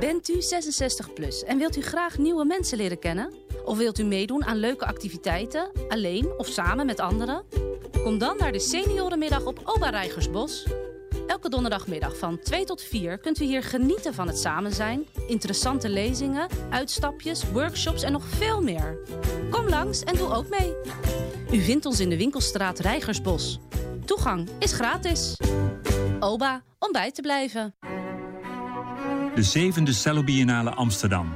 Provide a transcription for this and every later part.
Bent u 66 plus en wilt u graag nieuwe mensen leren kennen? Of wilt u meedoen aan leuke activiteiten, alleen of samen met anderen? Kom dan naar de seniorenmiddag op Oba Rijgersbos. Elke donderdagmiddag van 2 tot 4 kunt u hier genieten van het samen zijn, interessante lezingen, uitstapjes, workshops en nog veel meer. Kom langs en doe ook mee. U vindt ons in de winkelstraat Rijgersbos. Toegang is gratis. Oba, om bij te blijven. De zevende Cello Biennale Amsterdam.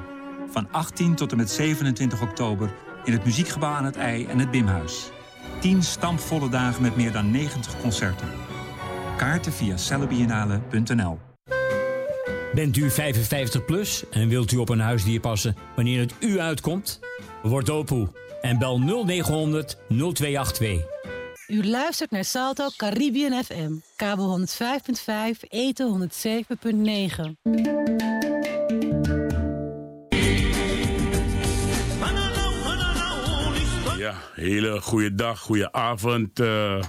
Van 18 tot en met 27 oktober in het Muziekgebouw aan het IJ en het Bimhuis. 10 stampvolle dagen met meer dan 90 concerten. Kaarten via cellobiennale.nl Bent u 55 plus en wilt u op een huisdier passen wanneer het u uitkomt? Word opoe en bel 0900 0282. U luistert naar Salto Caribbean FM. Kabel 105.5, eten 107.9. Ja, hele goede dag, goede avond. Uh,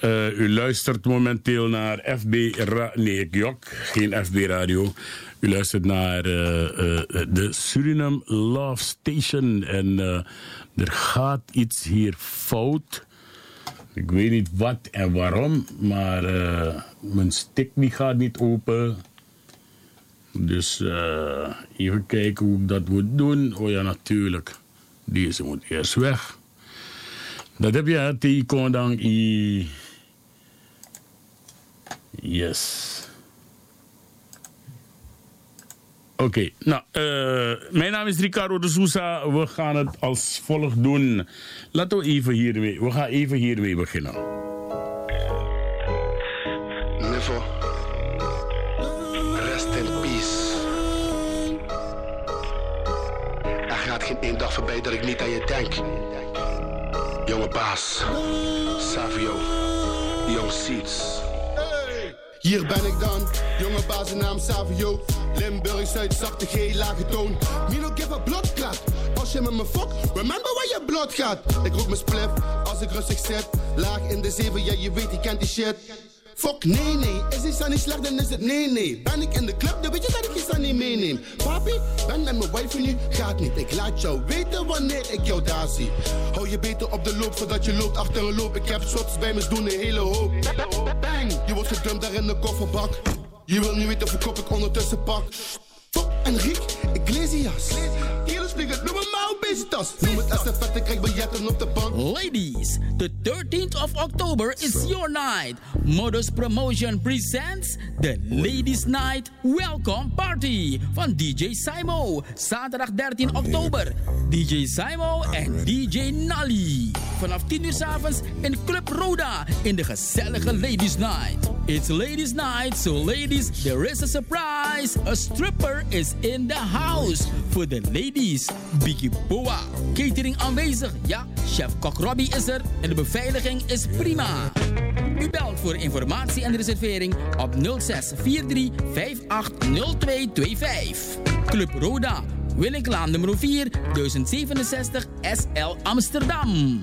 uh, u luistert momenteel naar FB Radio. Nee, jok, geen FB Radio. U luistert naar uh, de Suriname Love Station. En er gaat iets hier fout. Ik weet niet wat en waarom, maar mijn stick gaat niet open. Dus even kijken hoe ik dat moet doen. Oh ja, natuurlijk. Deze moet eerst weg. Dat heb je, die kon dan i. Yes. Oké, okay, nou, uh, mijn naam is Ricardo de Sousa. We gaan het als volgt doen. Laten we even hiermee, we gaan even hiermee beginnen. Never. Rest in peace. Er gaat geen één dag voorbij dat ik niet aan je denk. Jonge baas, Savio, Young Seeds. Hier ben ik dan, jonge baas, naam Savio. Limburg, Zuid, zachte G, lage toon. Mino, give a bloodklap. Als je met me fuck, remember waar je bloed gaat. Ik roep mijn spliff, als ik rustig zit. Laag in de zeven, ja je weet, je kent die shit. Fuck nee nee, is die niet slecht dan is het nee nee Ben ik in de club, dan weet je dat ik je niet meeneem Papi, ben met mijn wife nu, gaat niet Ik laat jou weten wanneer ik jou daar zie Hou je beter op de loop, voordat je loopt achter een loop Ik heb shots bij me, doen een hele hoop Bang, je wordt gedumpt daar in de kofferbak Je wil niet weten of ik ondertussen pak Fuck Enrique, Iglesias Kielers vliegen, noem maar krijg op de bank Ladies, the 13th of October is your night Modus Promotion presents the Ladies Night Welcome Party van DJ Simo. Zaterdag 13 oktober. DJ Simo en DJ Nally. Vanaf 10 uur s avonds in Club Roda in de gezellige Ladies Night. It's Ladies Night, so ladies, there is a surprise. A stripper is in the house. Voor de ladies, Biggie Boa. Catering aanwezig, ja. Chef Kok Robbie is er en de beveiliging is prima. U belt voor informatie en reservering op 06 43 58 0225. Club Roda, Willinklaan nummer 4, 1067 SL Amsterdam.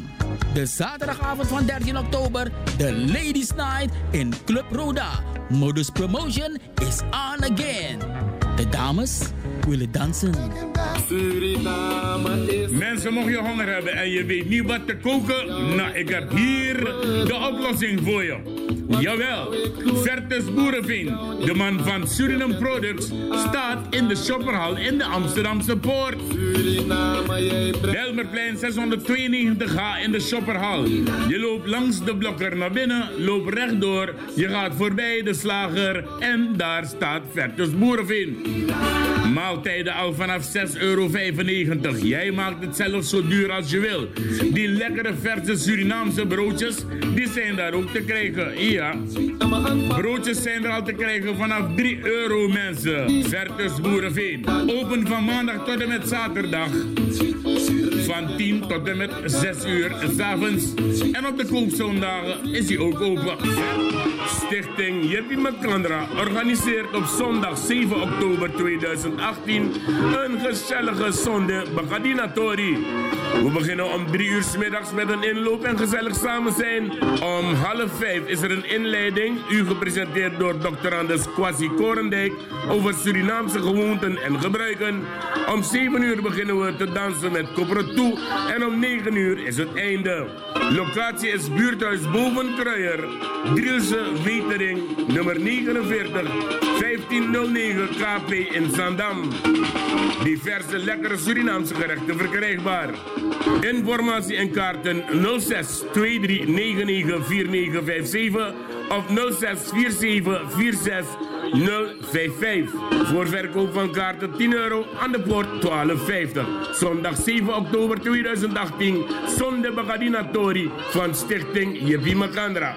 De zaterdagavond van 13 oktober, de Ladies Night in Club Roda. Modus Promotion is on again. De dames willen dansen. Mensen, mocht je honger hebben en je weet niet wat te koken, nou, ik heb hier de oplossing voor je. Jawel, Vertus Boerenveen, de man van Suriname Products, staat in de shopperhal in de Amsterdamse Poort. Belmerplein 692H in de shopperhal. Je loopt langs de blokker naar binnen, loopt rechtdoor, je gaat voorbij de slager en daar staat Vertus Boerenveen. Maaltijden al vanaf 6,95 euro. Jij maakt het zelf zo duur als je wil. Die lekkere verse Surinaamse broodjes, die zijn daar ook te krijgen. Broodjes zijn er al te krijgen vanaf 3 euro mensen. Vertus Boerenveen. Open van maandag tot en met zaterdag. Van 10 tot en met 6 uur s'avonds. En op de koopzondagen is hij ook open. Stichting Jeppie Makandra organiseert op zondag 7 oktober 2018 een gezellige zonde Bagadinatori. We beginnen om 3 uur s middags met een inloop en gezellig samen zijn. Om half 5 is er een inleiding, u gepresenteerd door Dr. Anders Kwasi Korendijk over Surinaamse gewoonten en gebruiken. Om 7 uur beginnen we te dansen met En om 9 uur is het einde. Locatie is buurthuis Boven Kruijer, Drielse Wetering, nummer 49, 1509 KP in Zandam. Diverse lekkere Surinaamse gerechten verkrijgbaar. Informatie en kaarten 06 23 99 4957 of 06 47 46 055. Voor verkoop van kaarten 10 euro aan de poort 12,50. Zondag 7 oktober 2018, Zonde Bagadinatori van Stichting Jebi Makandra.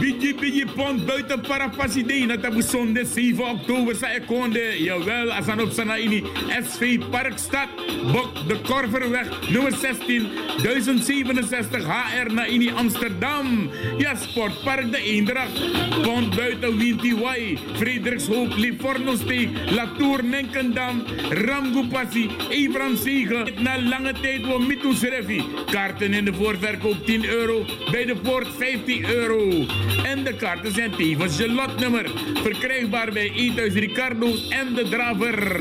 Bigi Bigi Pond buiten Parapasidena tabu zonde 7 oktober sa ekonde. Jawel, asan op sana ini SV Parkstad, Bok de Korverweg, nummer 16, 1067 HR na ini Amsterdam. Ja, Sportpark de Eendracht. Pond buiten Winti Wai, Frederikshoop, Livorno-steek, Latour, Nenkendam, Ramgoepassi, Abraham Zegen. Na lange tijd we Mitus Revi. Kaarten in de voorverkoop 10 euro, bij de poort 15 euro. En de kaarten zijn tevens je lotnummer. Verkrijgbaar bij Eethuis Ricardo en de Draver.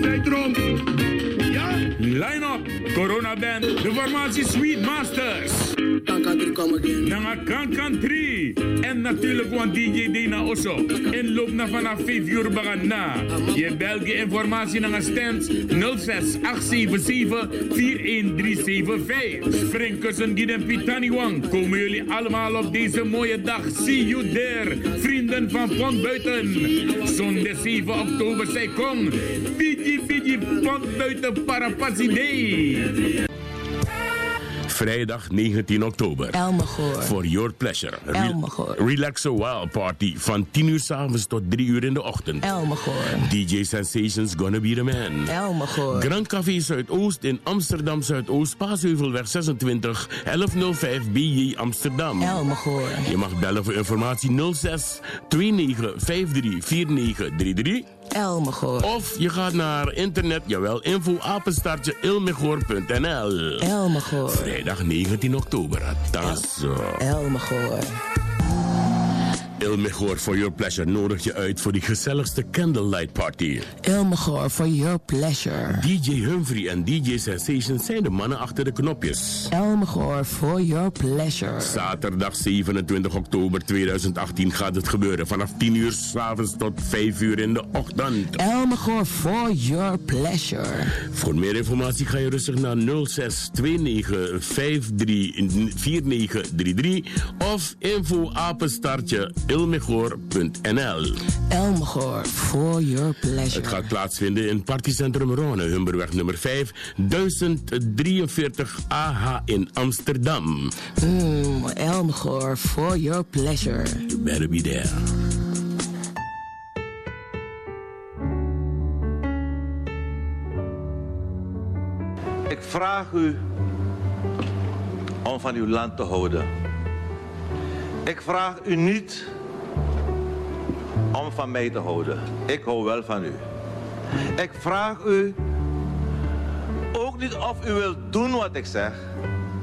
Ja, line-up. Corona Band, de formatie Sweet Masters. Nanga Kankan 3. En natuurlijk want DJ Dina Osso. Inloop naar vanaf 5 uur bagan na. Je België informatie naar stand 06 877 41375. Springkussen Giden Pitaniwang. Komen jullie allemaal op deze mooie dag. See you there. Vrienden van Pont Buiten. Zondag 7 oktober zij kom. Bidji Bidji Pont Buiten Parapasi. Vrijdag 19 oktober. Elmegoor. For your pleasure. Re- Elmegoor. Relax a While Party van 10 uur s'avonds tot 3 uur in de ochtend. Elmegoor. DJ Sensations Gonna Be The Man. Elmegoor. Grand Café Zuidoost in Amsterdam Zuidoost, Paasheuvelweg 26, 1105 BJ Amsterdam. Elmegoor. Je mag bellen voor informatie 06 29 53 4933. Elmegoor. Of je gaat naar internet, jawel, info apenstaartje. Elmegoor. Vrijdag 19 oktober. Tasso. Elmegoor. Il Mejor for Your Pleasure nodig je uit voor die gezelligste candlelight party. Elmegoor for your pleasure. DJ Humphrey en DJ Sensation zijn de mannen achter de knopjes. Elmegoor for your pleasure. Zaterdag 27 oktober 2018 gaat het gebeuren. Vanaf 10 uur s'avonds tot 5 uur in de ochtend. Elmegoor for your pleasure. Voor meer informatie ga je rustig naar 06 29 53 4933 of info apenstaartje ilmeghoor.nl. Elmegoor for your pleasure. Het gaat plaatsvinden in Partycentrum Rone, Humberweg nummer 5, 1043 AH in Amsterdam. Mm, Elmegoor for your pleasure. You better be there. Ik vraag u om van uw land te houden. Ik vraag u niet om van mij te houden. Ik hou wel van u. Ik vraag u ook niet of u wilt doen wat ik zeg.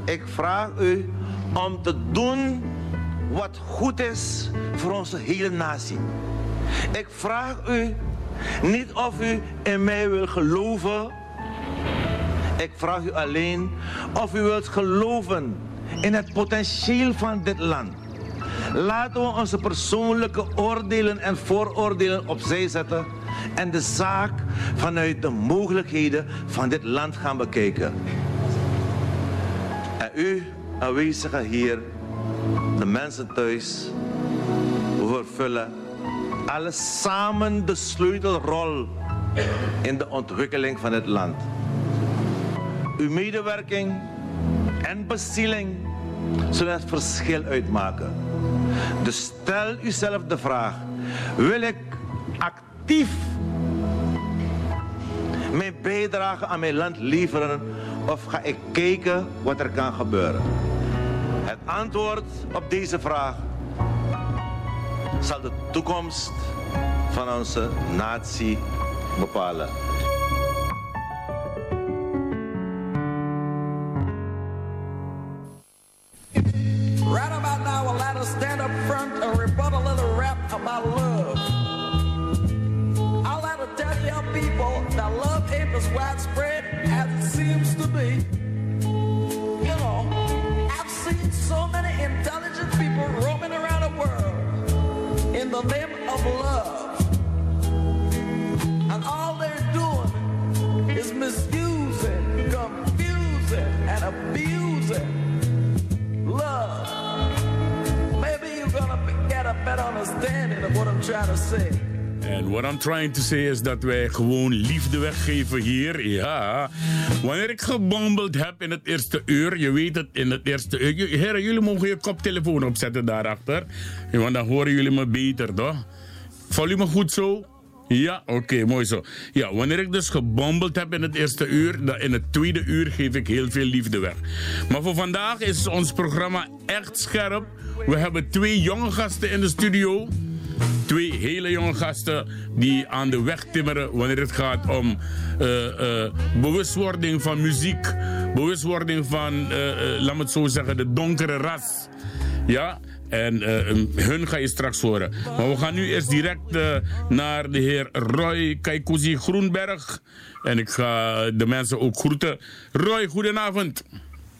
Ik vraag u om te doen wat goed is voor onze hele natie. Ik vraag u niet of u in mij wil geloven. Ik vraag u alleen of u wilt geloven in het potentieel van dit land. Laten we onze persoonlijke oordelen en vooroordelen opzij zetten en de zaak vanuit de mogelijkheden van dit land gaan bekijken. En u, aanwezigen hier, de mensen thuis, we vervullen alle samen de sleutelrol in de ontwikkeling van het land. Uw medewerking en bezieling zullen het verschil uitmaken. Dus stel uzelf de vraag: wil ik actief mijn bijdrage aan mijn land leveren of ga ik kijken wat er kan gebeuren? Het antwoord op deze vraag zal de toekomst van onze natie bepalen. En what I'm trying to say is dat wij gewoon liefde weggeven hier. Ja. Wanneer ik gebomeld heb in het eerste uur, je weet het, in het eerste uur. Heren, jullie mogen je koptelefoon opzetten daarachter. Want dan horen jullie me beter, toch? Volume goed zo? Ja, oké, mooi zo. Ja, wanneer ik dus gebombeld heb in het eerste uur, dan in het tweede uur geef ik heel veel liefde weg. Maar voor vandaag is ons programma echt scherp. We hebben twee jonge gasten in de studio. Twee hele jonge gasten die aan de weg timmeren wanneer het gaat om eh, eh, bewustwording van muziek. Bewustwording van, eh, laat me het zo zeggen, de donkere ras. Ja, en eh, hun ga je straks horen. Maar we gaan nu eerst direct naar de heer Roy Kaikuzi Groenberg. En ik ga de mensen ook groeten. Roy, goedenavond.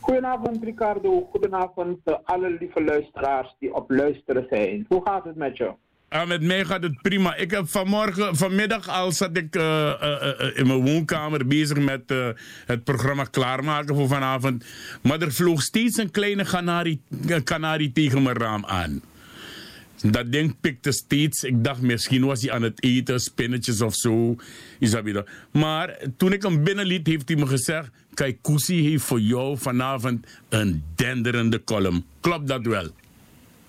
Goedenavond Ricardo, goedenavond uh, alle lieve luisteraars die op luisteren zijn. Hoe gaat het met je? Ah, met mij gaat het prima. Ik heb vanmorgen, vanmiddag al zat ik eh, eh, eh, in mijn woonkamer bezig met het programma klaarmaken voor vanavond. Maar er vloog steeds een kleine kanarie, kanarie tegen mijn raam aan. Dat ding pikte steeds. Ik dacht misschien was hij aan het eten, spinnetjes of zo. Isabella. Maar toen ik hem binnenliet, heeft hij me gezegd... Kijk, Koesie heeft voor jou vanavond een denderende column. Klopt dat wel?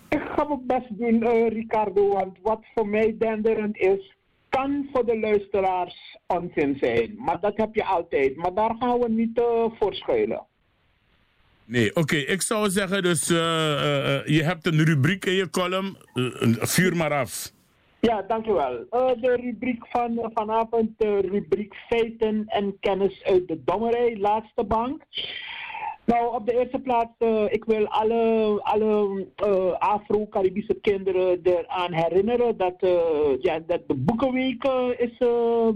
Ik ga mijn best doen, eh, Ricardo, want wat voor mij denderend is, kan voor de luisteraars onzin zijn. Maar dat heb je altijd. Maar daar gaan we niet uh, voor schuilen. Nee, oké. Ik zou zeggen, dus uh, je hebt een rubriek in je column. vuur maar af. Ja, dankjewel. de rubriek van vanavond, de rubriek feiten en kennis uit de dommerij, laatste bank. Nou, op de eerste plaats, uh, ik wil alle, alle uh, Afro-Caribische kinderen eraan herinneren dat, uh, ja, dat de boekenweek is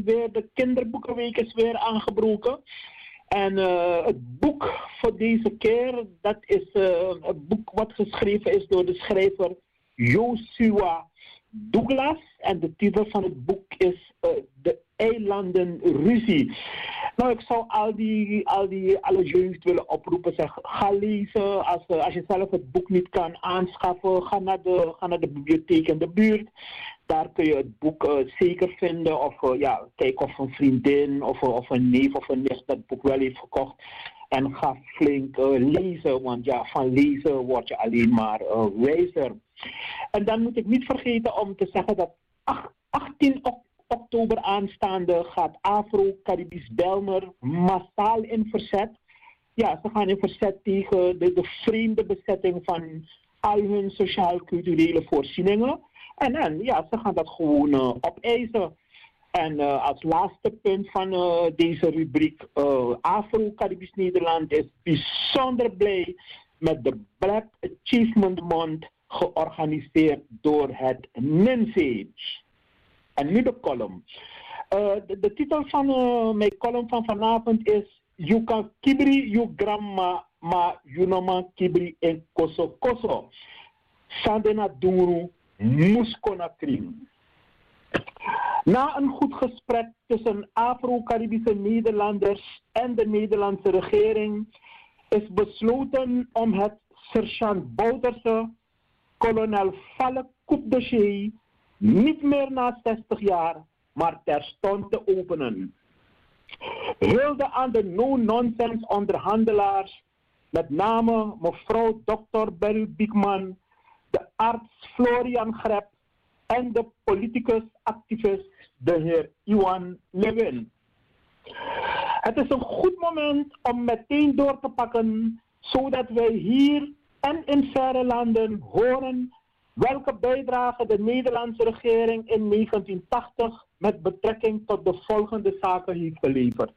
weer, de kinderboekenweek is weer aangebroken. En het boek voor deze keer, dat is een boek wat geschreven is door de schrijver Joshua Douglas. En de titel van het boek is De Eilanden Ruzie. Nou, ik zou al die, al die alle jeugd willen oproepen. Zeg, ga lezen. Als, als je zelf het boek niet kan aanschaffen, ga naar de, ga naar de bibliotheek in de buurt. Daar kun je het boek uh, zeker vinden. Of uh, ja, kijk of een vriendin of, of een neef of een nicht dat boek wel heeft gekocht. En ga flink uh, lezen, want ja, van lezen word je alleen maar wijzer. En dan moet ik niet vergeten om te zeggen dat 18 oktober oktober aanstaande gaat Afro-Caribisch Belmer massaal in verzet. Ja, ze gaan in verzet tegen de, de vreemde bezetting van al hun sociaal-culturele voorzieningen. En, en ja, ze gaan dat gewoon uh, opeisen. En uh, als laatste punt van uh, deze rubriek, Afro-Caribisch Nederland is bijzonder blij met de Black Achievement Month georganiseerd door het NINSE. En nu de column. Uh, de, de, titel van uh, mijn column van vanavond is You can kibri you grandma ma you no man kibri en koso koso. Sandena duru muskona. Na een goed gesprek tussen Afro-Caribische Nederlanders en de Nederlandse regering is besloten om het sergeant Bouterse, kolonel Valk Koepdossier niet meer na 60 jaar, maar terstond te openen. Hulde aan de no-nonsense onderhandelaars, met name mevrouw Dr. Beryl Biekman, de arts Florian Grep en de politicus activist de heer Iwan Levin. Het is een goed moment om meteen door te pakken, zodat wij hier en in verre landen horen welke bijdrage de Nederlandse regering in 1980 met betrekking tot de volgende zaken heeft geleverd.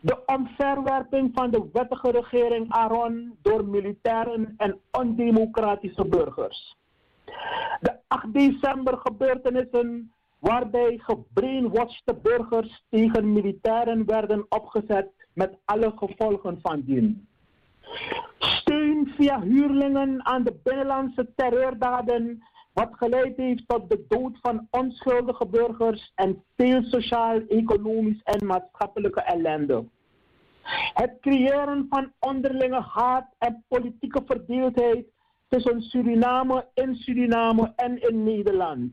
De omverwerping van de wettige regering Aaron door militairen en ondemocratische burgers. De 8 december gebeurtenissen waarbij gebrainwashed burgers tegen militairen werden opgezet met alle gevolgen van dien. Steun via huurlingen aan de binnenlandse terreurdaden, wat geleid heeft tot de dood van onschuldige burgers en veel sociaal, economisch en maatschappelijke ellende. Het creëren van onderlinge haat en politieke verdeeldheid tussen Suriname in Suriname en in Nederland.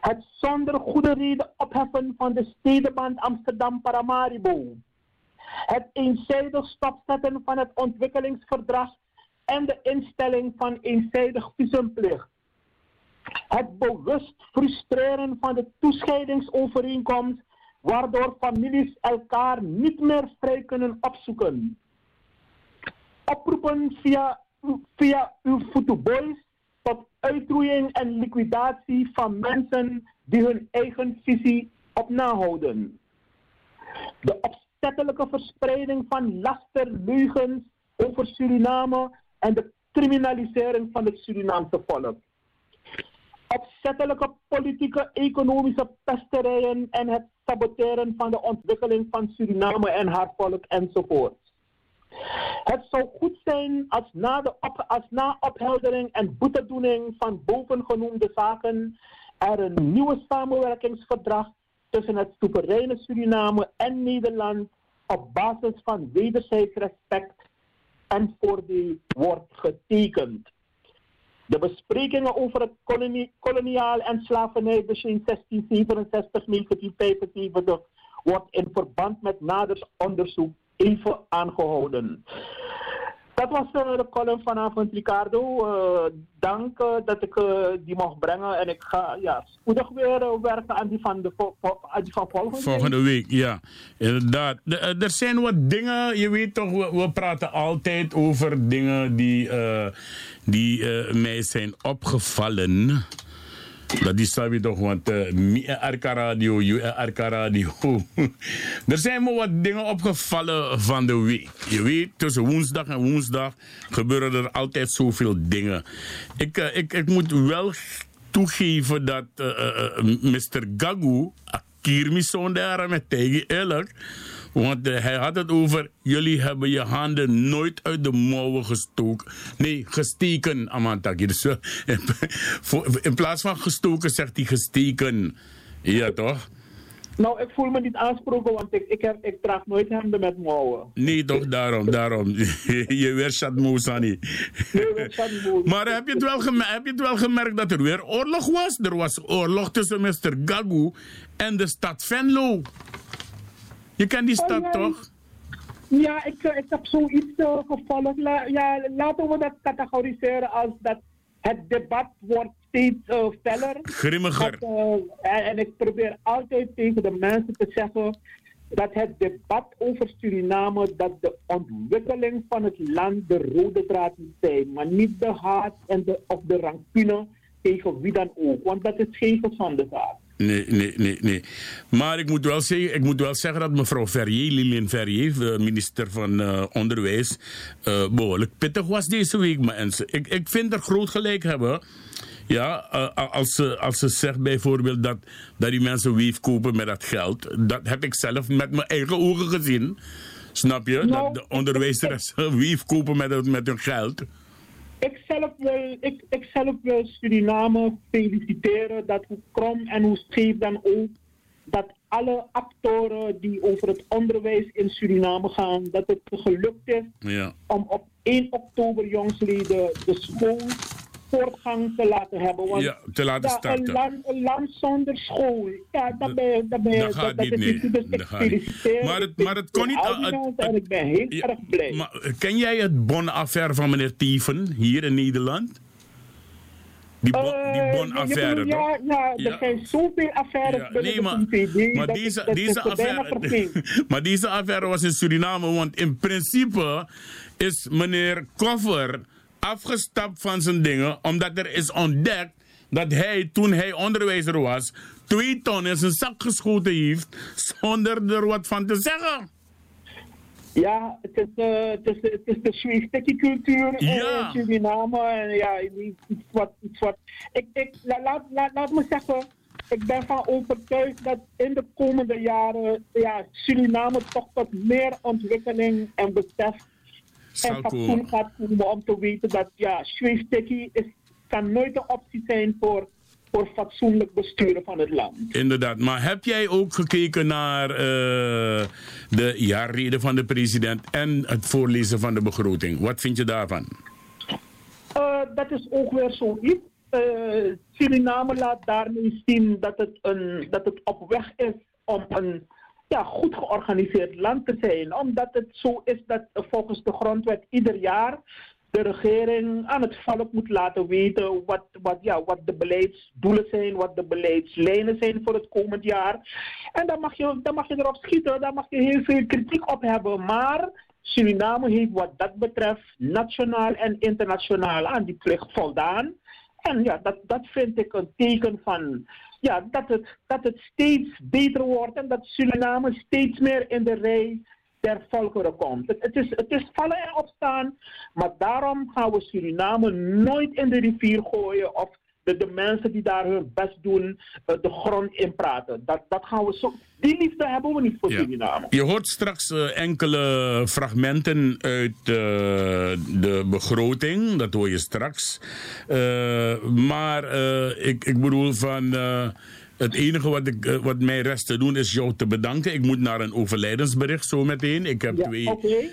Het zonder goede reden opheffen van de stedenband Amsterdam-Paramaribo. Het eenzijdig stopzetten van het ontwikkelingsverdrag en de instelling van eenzijdig visumplicht. Het bewust frustreren van de toescheidingsovereenkomst, waardoor families elkaar niet meer vrij kunnen opzoeken. Oproepen via, via uw voetboys tot uitroeiing en liquidatie van mensen die hun eigen visie op nahouden. De opzettelijke verspreiding van laster, leugens over Suriname en de criminalisering van het Surinaamse volk. Opzettelijke politieke, economische pesterijen en het saboteren van de ontwikkeling van Suriname en haar volk enzovoort. Het zou goed zijn als na, de na opheldering en boetedoening van bovengenoemde zaken er een nieuwe samenwerkingsverdrag tussen het soevereine Suriname en Nederland op basis van wederzijds respect en voordeel wordt getekend. De besprekingen over het kolonie, koloniaal en slavernijbegin 1667-1975 wordt in verband met nader onderzoek even aangehouden. Dat was uh, de column vanavond, Ricardo. Uh, dank uh, dat ik die mocht brengen. En ik ga ja, spoedig weer werken aan die van, de aan van volgende, week. ja. Inderdaad. De, er zijn wat dingen, je weet toch, we, we praten altijd over dingen die, die mij zijn opgevallen. Dat is sabi toch, want uh, RK Radio, RK Radio. er zijn me wat dingen opgevallen van de week. Je weet, tussen woensdag en woensdag gebeuren er altijd zoveel dingen. Ik, uh, ik, ik moet wel toegeven dat uh, Mr. Gagu, Kirmison daar met tegen eerlijk want uh, hij had het over, jullie hebben je handen nooit uit de mouwen gestoken. Nee, gesteken, Amantaki. Dus, uh, in plaats van gestoken zegt hij gesteken. Ja, toch? Nou, ik voel me niet aansproken, want ik, ik, heb, ik draag nooit handen met mouwen. Nee, toch, daarom, daarom. je weer Shadmousani. maar heb je, het wel gemerkt, heb je het wel gemerkt dat er weer oorlog was? Er was oorlog tussen Mr. Gagu en de stad Venlo. Je kent die stad oh, toch? Ja, ik, ik heb zoiets uh, gevolgd. La, ja, laten we dat categoriseren als dat het debat wordt steeds uh, feller. Grimmiger. Dat, uh, en, en, ik probeer altijd tegen de mensen te zeggen dat het debat over Suriname, dat de ontwikkeling van het land de rode draad moet zijn. Maar niet de haat en de, of de rancune tegen wie dan ook. Want dat is geen gezonde zaak. Nee, nee, nee, nee. Maar ik moet wel zeggen, ik moet wel zeggen dat mevrouw Verrier, Lilian Verrier, minister van uh, Onderwijs, uh, behoorlijk pittig was deze week. Mensen. Ik, ik vind er groot gelijk hebben. Ja, uh, als, ze, als ze zegt bijvoorbeeld dat, dat die mensen weef kopen met dat geld. Dat heb ik zelf met mijn eigen ogen gezien. Snap je? Nou, dat de onderwijzeres weef kopen met, met hun geld. Ik zelf, wil, ik, ik zelf wil Suriname feliciteren dat hoe krom en hoe scheef dan ook, dat alle actoren die over het onderwijs in Suriname gaan, dat het gelukt is ja. om op 1 oktober jongsleden de school voortgang te laten hebben. Want ja, te laten starten. Een land, een land zonder school, ja, dat ben je... Dat, ben dat gaat dat, niet, nee. Dus maar het, maar het kon niet... en ik ben heel ja, erg blij. Maar, ken jij het Bon-affaire van meneer Tieven hier in Nederland? Die, bon, die Eh, bonaffaire, ja, toch? ja, ja, er zijn zoveel affaires Ja, binnen nee, maar, de maar deze, dat deze, affaire, maar deze affaire was in Suriname, want in principe is meneer Koffer afgestapt van zijn dingen, omdat er is ontdekt dat hij, toen hij onderwijzer was, twee ton in zijn zak geschoten heeft, zonder er wat van te zeggen. Ja, het is, eh, het is, het is de Swiss cultuur in Ja. Suriname. En ja, iets wat, iets wat. Ik, ik, la- laat, laat, laat me zeggen, ik ben van overtuigd dat in de komende jaren ja, Suriname toch tot meer ontwikkeling en besef en fatsoen gaat komen om te weten dat ja, is kan nooit een optie zijn voor, voor fatsoenlijk besturen van het land. Inderdaad, maar heb jij ook gekeken naar eh, de jaarreden van de president en het voorlezen van de begroting? Wat vind je daarvan? Eh, dat is ook weer zoiets. Eh Suriname laat daarmee zien dat het, een, dat het op weg is om een ja, goed georganiseerd land te zijn. Omdat het zo is dat volgens de grondwet ieder jaar de regering aan het volk moet laten weten wat, wat, ja, wat de beleidsdoelen zijn, wat de beleidslijnen zijn voor het komend jaar. En dan mag je, dan mag je erop schieten, daar mag je heel veel kritiek op hebben. Maar Suriname heeft wat dat betreft nationaal en internationaal aan die plicht voldaan. En ja, dat, dat vind ik een teken van ja, dat, het, dat het steeds beter wordt en dat Suriname steeds meer in de rij der volkeren komt. Het, het, is, het is vallen en opstaan, maar daarom gaan we Suriname nooit in de rivier gooien of de, de mensen die daar hun best doen eh, de grond inpraten. Dat, dat gaan we zo, die liefde hebben we niet voor Suriname. Je hoort straks eh, enkele fragmenten uit eh, de begroting. Dat hoor je straks. Maar ik, ik bedoel van. Het enige wat, ik, eh, wat mij rest te doen is jou te bedanken. Ik moet naar een overlijdensbericht zo meteen. Ik heb twee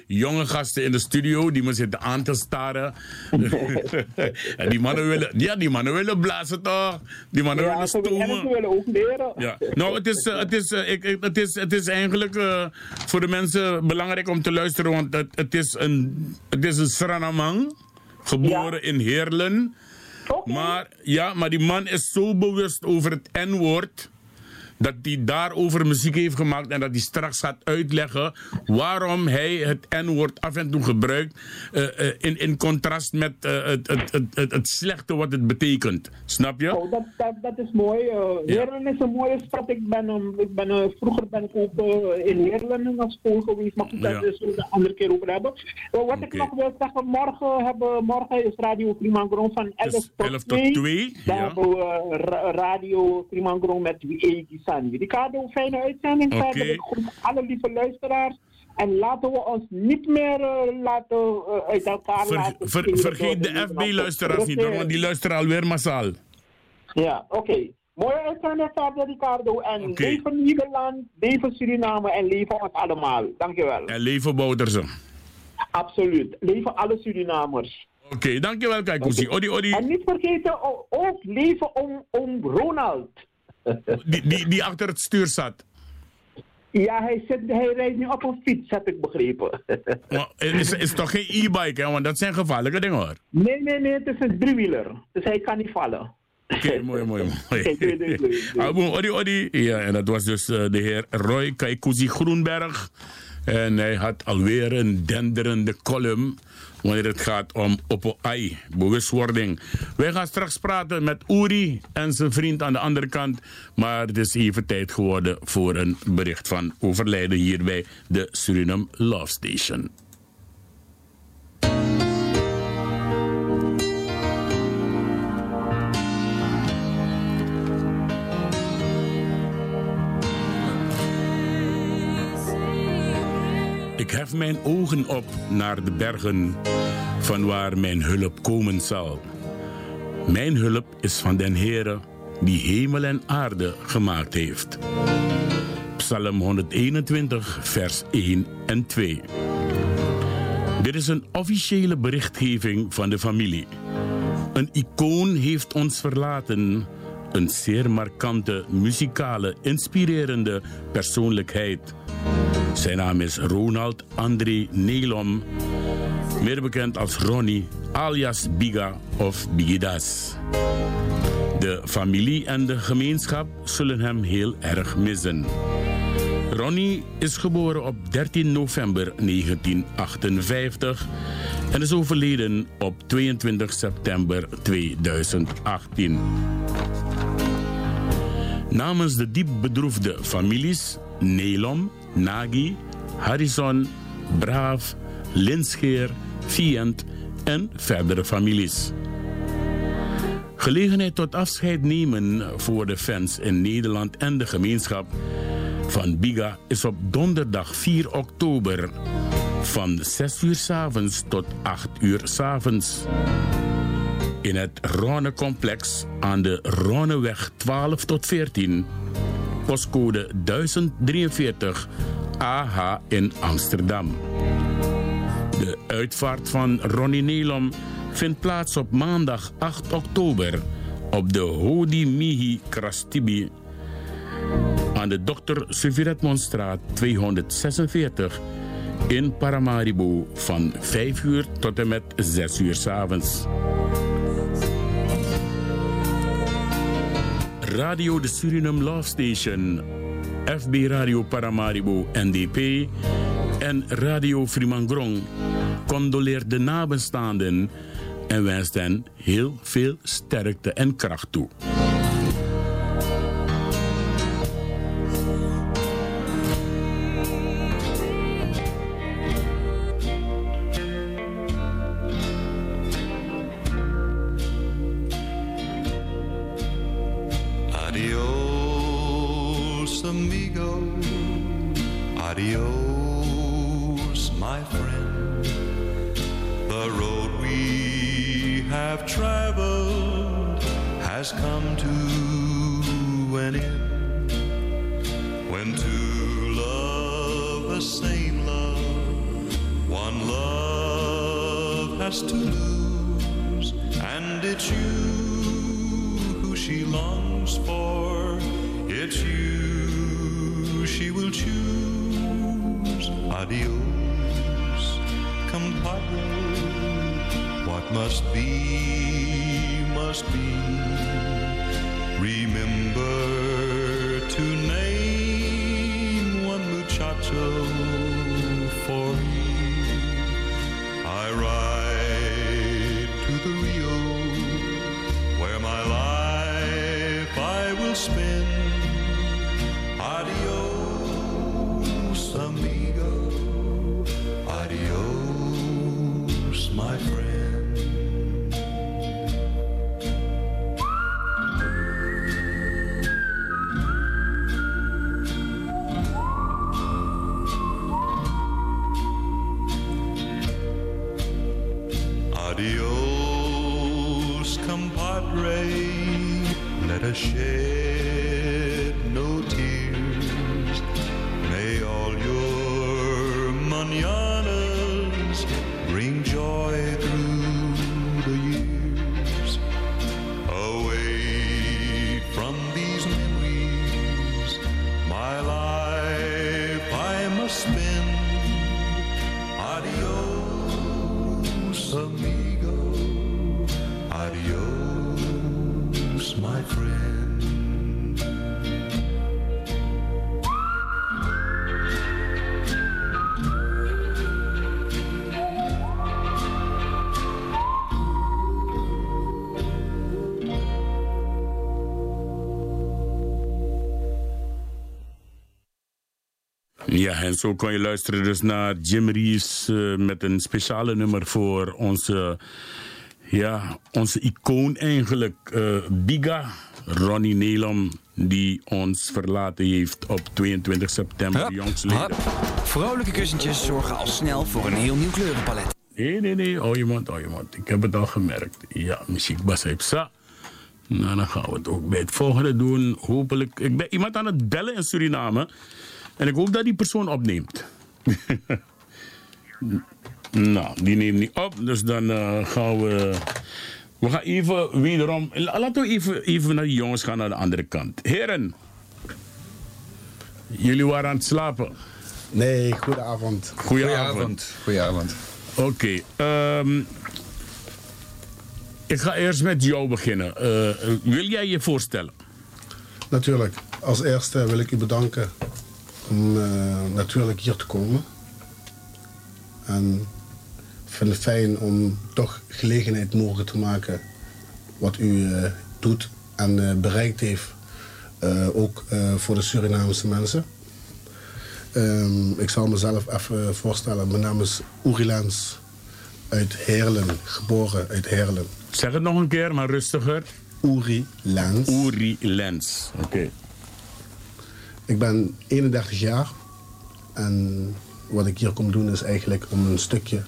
jonge gasten in de studio die me zitten aan te staren. En die, mannen willen, ja, die mannen willen blazen toch? Die mannen Ja, willen stomen. ze willen ook leren. Ja. Nou, het is, eh, het is, eh, ik, ik- het is, het is eigenlijk voor de mensen belangrijk om te luisteren, want het, het is een, het is een Sranamang, geboren in Heerlen. Maar, ja, maar die man is zo bewust over het N-woord. Dat hij daarover muziek heeft gemaakt en dat hij straks gaat uitleggen waarom hij het N-woord af en toe gebruikt. eh, eh, in, in contrast met eh, het, het, het, het, slechte wat het betekent. Snap je? Oh, dat, dat, dat is mooi. Heerlen is een mooie stad. Ik ben, um, ik ben, vroeger ben ik ook in Heerlen naar school geweest. Maar goed, daar Ja. het de andere keer over hebben. Wat ik nog wil zeggen, morgen, hebben, morgen is Radio Primangron van 11 tot 11 tot 2. 2, Daar ja. hebben we ra- Radio Primangron met Wiegi Sani. Ricardo, fijne uitzending. Oké. Verder, Ik groet alle lieve luisteraars. En laten we ons niet meer uh, laten, uh, uit elkaar Ver- laten. ver- vergeet de FB-luisteraars niet, hoor, want die luisteren alweer massaal. Ja, oké. Mooie uitzending verder, Ricardo. En leven Nederland, leven Suriname en leven ons allemaal. Dankjewel. En leven Bouterse. Absoluut. Leven alle Surinamers. Oké, dankjewel, Kaikousi. Odi, odi. En niet vergeten, ook leven om, om Ronald. Die, die, die achter het stuur zat. Ja, hij, zit, hij rijdt nu op een fiets, heb ik begrepen. Maar Het is, is toch geen e-bike, hè? Want dat zijn gevaarlijke dingen, hoor. nee, nee, nee, het is een driewieler. Dus hij kan niet vallen. Oké, mooi, mooi, mooi. Doei, doei. Abo, odi, odi. Ja, en dat was dus eh, de heer Roy Kaikousi Groenberg. En hij had alweer een denderende column wanneer het gaat om Oppo Ai, bewustwording. Wij gaan straks praten met Uri en zijn vriend aan de andere kant. Maar het is even tijd geworden voor een bericht van overlijden hier bij de Suriname Love Station. Ik hef mijn ogen op naar de bergen van waar mijn hulp komen zal. Mijn hulp is van den Heere die hemel en aarde gemaakt heeft. Psalm 121, vers 1 en 2. Dit is een officiële berichtgeving van de familie. Een icoon heeft ons verlaten. Een zeer markante, muzikale, inspirerende persoonlijkheid. Zijn naam is Ronald André Nelom, meer bekend als Ronnie alias Biga of Bigidas. De familie en de gemeenschap zullen hem heel erg missen. Ronnie is geboren op 13 november 1958 en is overleden op 22 september 2018. Namens de diep bedroefde families Nelom, Nagi, Harrison, Braaf, Linscheer, Vient en verdere families. Gelegenheid tot afscheid nemen voor de fans in Nederland en de gemeenschap van Biga is op donderdag 4 oktober van 6 uur s avonds tot 8 uur s avonds. In het Ronne-complex aan de Ronneweg 12 tot 14, postcode 1043 AH in Amsterdam. De uitvaart van Ronnie Nelom vindt plaats op maandag 8 oktober op de Hodi Mihi Krastibi aan de Dr. Suviretmonstraat 246 in Paramaribo van 5 uur tot en met 6 uur s avonds. Radio de Suriname Love Station, FB Radio Paramaribo NDP en Radio Frimangrong condoleert de nabestaanden en wenst hen heel veel sterkte en kracht toe. Adios, my friend. The road we have traveled has come to an end. When two love the same love, one love has to lose, and it's you 州。My friend. Ja, en zo kon je luisteren dus naar Jim Reeves eh, met een speciale nummer voor onze, ja, onze icoon eigenlijk, eh, Biga, Ronnie Nelom, die ons verlaten heeft op 22 september, jongsleden. Vrolijke kussentjes zorgen al snel voor een heel nieuw kleurenpalet. Nee, nee, nee, oh je mond, oh je mond. Ik heb het al gemerkt. Ja, muziek Basepsa. Nou, dan gaan we het ook bij het volgende doen. Hopelijk, ik ben iemand aan het bellen in Suriname. En ik hoop dat die persoon opneemt. nou, die neemt niet op. Dus dan eh, gaan we... We gaan even wederom... la- Laten we even, even naar die jongens gaan naar de andere kant. Heren. Jullie waren aan het slapen. Nee, goedenavond. Goedenavond. Goedenavond. Oké. ehm, Ik ga eerst met jou beginnen. Eh, wil jij je voorstellen? Natuurlijk. Als eerste wil ik u bedanken om eh, natuurlijk hier te komen. En vind het fijn om toch gelegenheid mogelijk te maken wat u eh, doet en eh, bereikt heeft. eh, ook eh, voor de Surinaamse mensen. Ehm, ik zal mezelf even voorstellen. Mijn naam is Uri Lens uit Heerlen, geboren uit Heerlen. Zeg het nog een keer, maar rustiger. Uri Lens. Uri Lens, oké. Ik ben 31 jaar en wat ik hier kom doen is eigenlijk om een stukje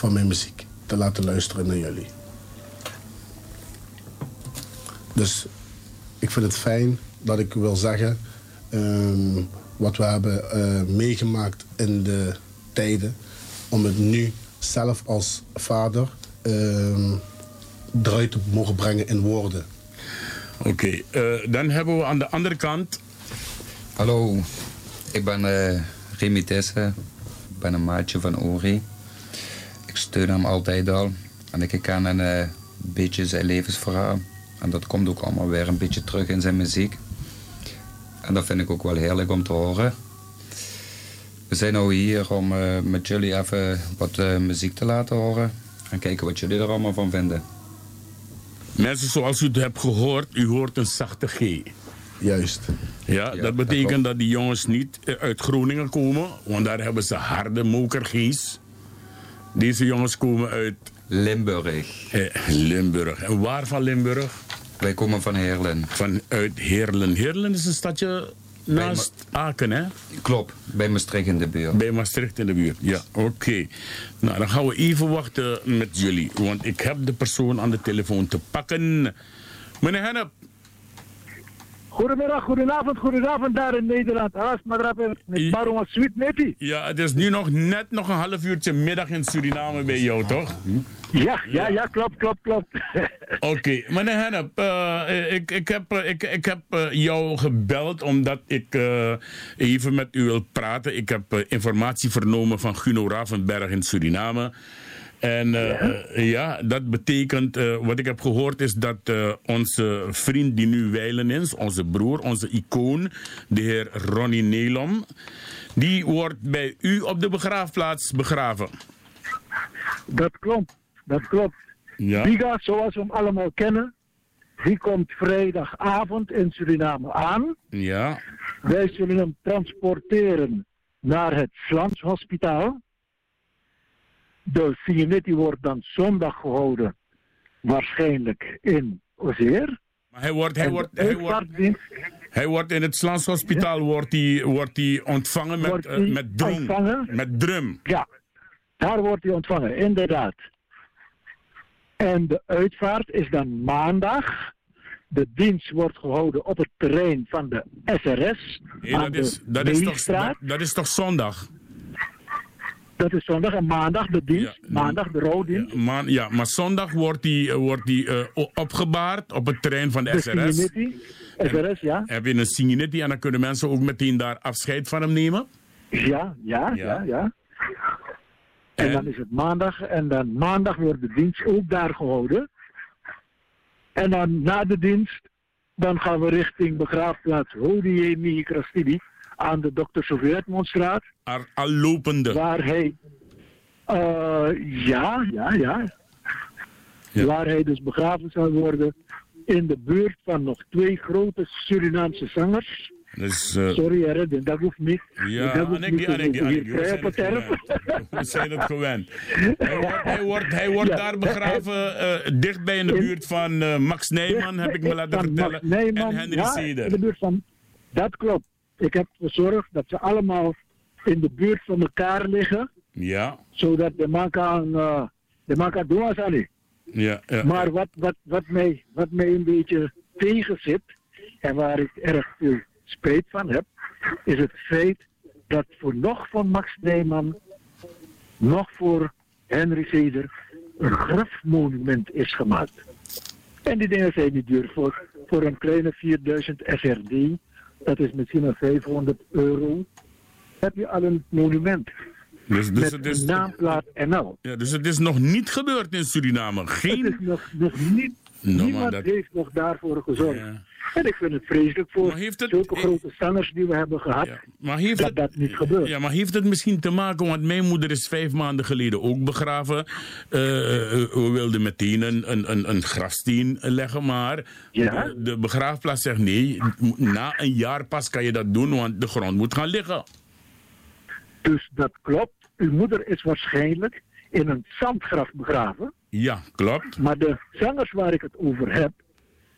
van mijn muziek te laten luisteren naar jullie. Dus ik vind het fijn dat ik wil zeggen ehm, wat we hebben eh, meegemaakt in de tijden, om het nu zelf als vader ehm, eruit te mogen brengen in woorden. Oké, eh, dan hebben we aan de andere kant. Hallo, ik ben eh Remy. Ik ben een maatje van Ori. Ik steun hem altijd al. En ik ken een eh, beetje zijn levensverhaal. En dat komt ook allemaal weer een beetje terug in zijn muziek. En dat vind ik ook wel heerlijk om te horen. We zijn nu hier om eh, met jullie even wat eh, muziek te laten horen. En kijken wat jullie er allemaal van vinden. Mensen, zoals u het hebt gehoord, u hoort een zachte G. Juist. Ja, dat betekent dat die jongens niet uit Groningen komen, want daar hebben ze harde mokergees. Deze jongens komen uit Limburg. Eh, Limburg. En waar van Limburg? Wij komen van Heerlen. Vanuit Heerlen. Heerlen is een stadje naast Aken, hè? Klopt, bij Maastricht in de buurt. Bij Maastricht in de buurt, ja, oké. Nou, dan gaan we even wachten met jullie, want ik heb de persoon aan de telefoon te pakken. Meneer Hennep, Goedemiddag, goedenavond, goedenavond daar in Nederland. Haas madrapper, met Sweet Nepi. ja, het is nu nog net nog een half uurtje middag in Suriname bij jou, toch? Ja, ja, ja, klopt, klopt, klopt. Oké, meneer Hennep, eh, ik, ik heb, eh, ik, ik heb eh, jou gebeld omdat ik eh, even met u wil praten. Ik heb eh, informatie vernomen van Guno Ravenberg in Suriname. En eh, ja, dat betekent, eh, wat ik heb gehoord is dat eh, onze vriend die nu wijlen is, onze broer, onze icoon, de heer Ronnie Nelom, die wordt bij u op de begraafplaats begraven. Dat klopt, dat klopt. Ja. Biga, zoals we hem allemaal kennen, die komt vrijdagavond in Suriname aan. Ja, Wij zullen hem transporteren naar het Slans Hospitaal. De Signeti wordt dan zondag gehouden, waarschijnlijk in Ozeer. maar hij wordt, hij En wordt, hij wordt, Hij wordt in het Slans Hospitaal wordt hij, wordt hij ontvangen met, eh, met drum. ontvangen? Met drum. Ja, daar wordt hij ontvangen, inderdaad. En de uitvaart is dan maandag. De dienst wordt gehouden op het terrein van de SRS. Nee, dat, is, dat, is toch, dat, dat is toch zondag? Dat is zondag en maandag de dienst. maandag de rouwdienst. Maar, ja, maar zondag wordt hij eh, wordt die, eh, opgebaard op het terrein van de, De SRS. SRS, ja. Heb je een Signetti en dan kunnen mensen ook meteen daar afscheid van hem nemen? Ja, ja, ja, ja. En dan is het maandag. En dan maandag wordt de dienst ook daar gehouden. En dan na de dienst, dan gaan we richting begraafplaats Hodie Krastidi aan de Dr. Sovjetmondstraat. Al, al lopende. Waar hij, eh, ja, ja, ja, Waar hij dus begraven zal worden in de buurt van nog twee grote Surinaamse zangers. Dus, eh, Sorry, Redden, dat hoeft niet. Ja, dat hoeft niet. Annekie, Annekie, we zijn het erf. gewend. We zijn het gewend. Hij wordt, hij wordt, hij wordt Ja. daar begraven, eh, dichtbij in de buurt van Max Nijman, heb ik me laten vertellen. Max en Henry ja, Seder. in de buurt van, dat klopt. Ik heb gezorgd dat ze allemaal in de buurt van elkaar liggen, Ja, zodat de man kan, eh, de hij niet. ja, ja. Maar wat, wat, wat, mij, wat mij een beetje tegenzit, en waar ik erg veel spijt van heb, is het feit dat voor nog van Max Nijman, nog voor Henry Seder, een grafmonument is gemaakt. En die dingen zijn niet duur. Voor, voor een kleine 4000 SRD, dat is misschien een 500 euro, heb je al een monument. Dus, dus met een naamplaat en al. ja, dus het is nog niet gebeurd in Suriname. Geen... Het is nog, nog niet, Nou, niemand dat- heeft nog daarvoor gezorgd. En ik vind het vreselijk voor zulke grote zangers die we hebben gehad, Maar heeft dat het, dat niet gebeurt. ja, maar heeft het misschien te maken, want mijn moeder is vijf maanden geleden ook begraven. Eh, eh, we wilden meteen een, een, een, een grafsteen leggen, maar Ja? de, de begraafplaats zegt nee, na een jaar pas kan je dat doen, want de grond moet gaan liggen. Dus dat klopt. Uw moeder is waarschijnlijk in een zandgraf begraven. Ja, klopt. Maar de zangers waar ik het over heb,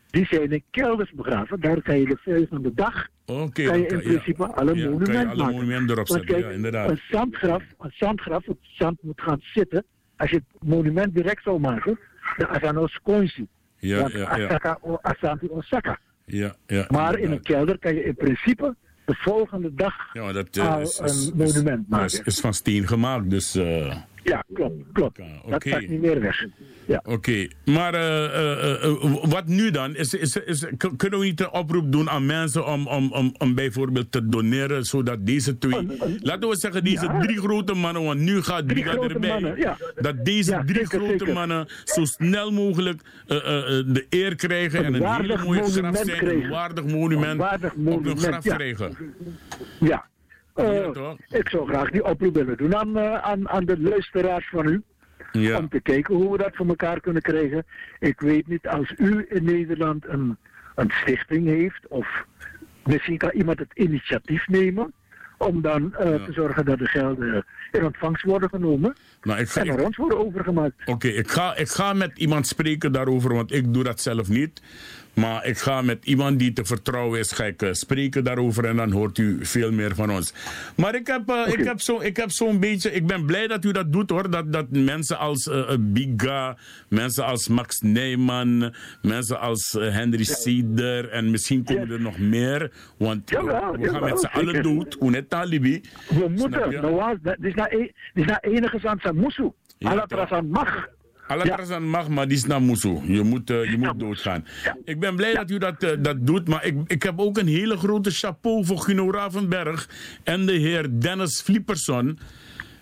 die zijn in kelders begraven. Daar kan je de volgende dag Oké, kan je in ja. principe alle Ja, je monumenten maken. monumenten erop zetten, kijk, ja, inderdaad. Een zandgraf, een zandgraf, het zand moet gaan zitten. Als je het monument direct zou maken, dan dat nog Koinsi. Ja, Want ja, ja. Asaka, Asante Osaka. Ja, ja, Maar in een kelder kan je in principe de volgende dag Ja, dat eh, al is, een monument is, maken. is, is van steen gemaakt, dus... eh, Ja, klopt, klopt. Dat gaat niet meer weg. Ja. Oké, maar eh, eh, eh, wat nu dan? Is, is, is, kunnen we niet een oproep doen aan mensen om, om, om, om bijvoorbeeld te doneren, zodat deze twee, laten we zeggen deze Ja. drie grote mannen, want nu gaat Drie erbij, mannen, ja. dat deze Ja, drie zeker, grote zeker. mannen zo snel mogelijk de eer krijgen Een en een hele mooie monument grafsteen, een waardig monument, Een waardig op hun monument, graf krijgen. Ja. Eh, Ja, ik zou graag die oproep willen doen aan, eh, aan, aan de luisteraars van u. Ja. Om te kijken hoe we dat voor elkaar kunnen krijgen. Ik weet niet, als u in Nederland een, een stichting heeft, of misschien kan iemand het initiatief nemen. Om dan eh, te zorgen dat de gelden in ontvangst worden genomen. Nou, ik ga, En naar ons worden overgemaakt. Oké, ik, ga, ik ga met iemand spreken daarover, want ik doe dat zelf niet. Maar ik ga met iemand die te vertrouwen is, ga ik eh, spreken daarover en dan hoort u veel meer van ons. Maar ik heb, eh, ik heb zo- ik heb zo'n beetje, ik ben blij dat u dat doet hoor. Dat, dat mensen als eh, eh, Biga, mensen als Max Nijman, mensen als Henry Sieder en misschien komen er nog meer. Want eh, Jawel, we gaan jawel, met z'n allen dood, hoe net Talibi. We moeten, nou, dat is naar, e- dit is naar enige zijn moesu. Ja, Alla toch. trasan mag. Alla Tarzan mag, maar die is naar Moeso. Je moet, eh, je moet doodgaan. Ik ben blij dat u dat, eh, dat doet, maar ik, ik heb ook een hele grote chapeau voor Guno Ravenberg en de heer Dennis Flieperson.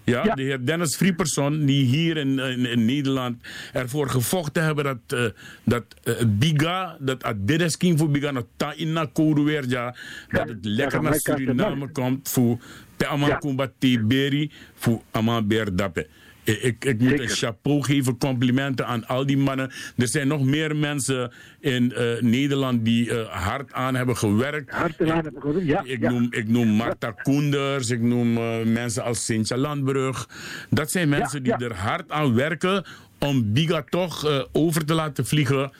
Ja, de heer Dennis Flieperson, die hier in, in, in Nederland ervoor gevochten hebben dat, eh, dat eh, Biga, dat Adidas King voor Biga, dat ta inna code weer, ja, dat het lekker naar Suriname komt voor te aman kumba beri voor aman beer dappe. Ik, ik, ik moet een chapeau geven, complimenten aan al die mannen. Er zijn nog meer mensen in eh, Nederland die eh, hard aan hebben gewerkt. Hard aan hebben gewerkt, ja. Ik, ja. noem, ik noem Marta Koenders, ik noem eh, mensen als Sintja Landbrug. Dat zijn mensen die er hard aan werken om Biga toch over te laten vliegen.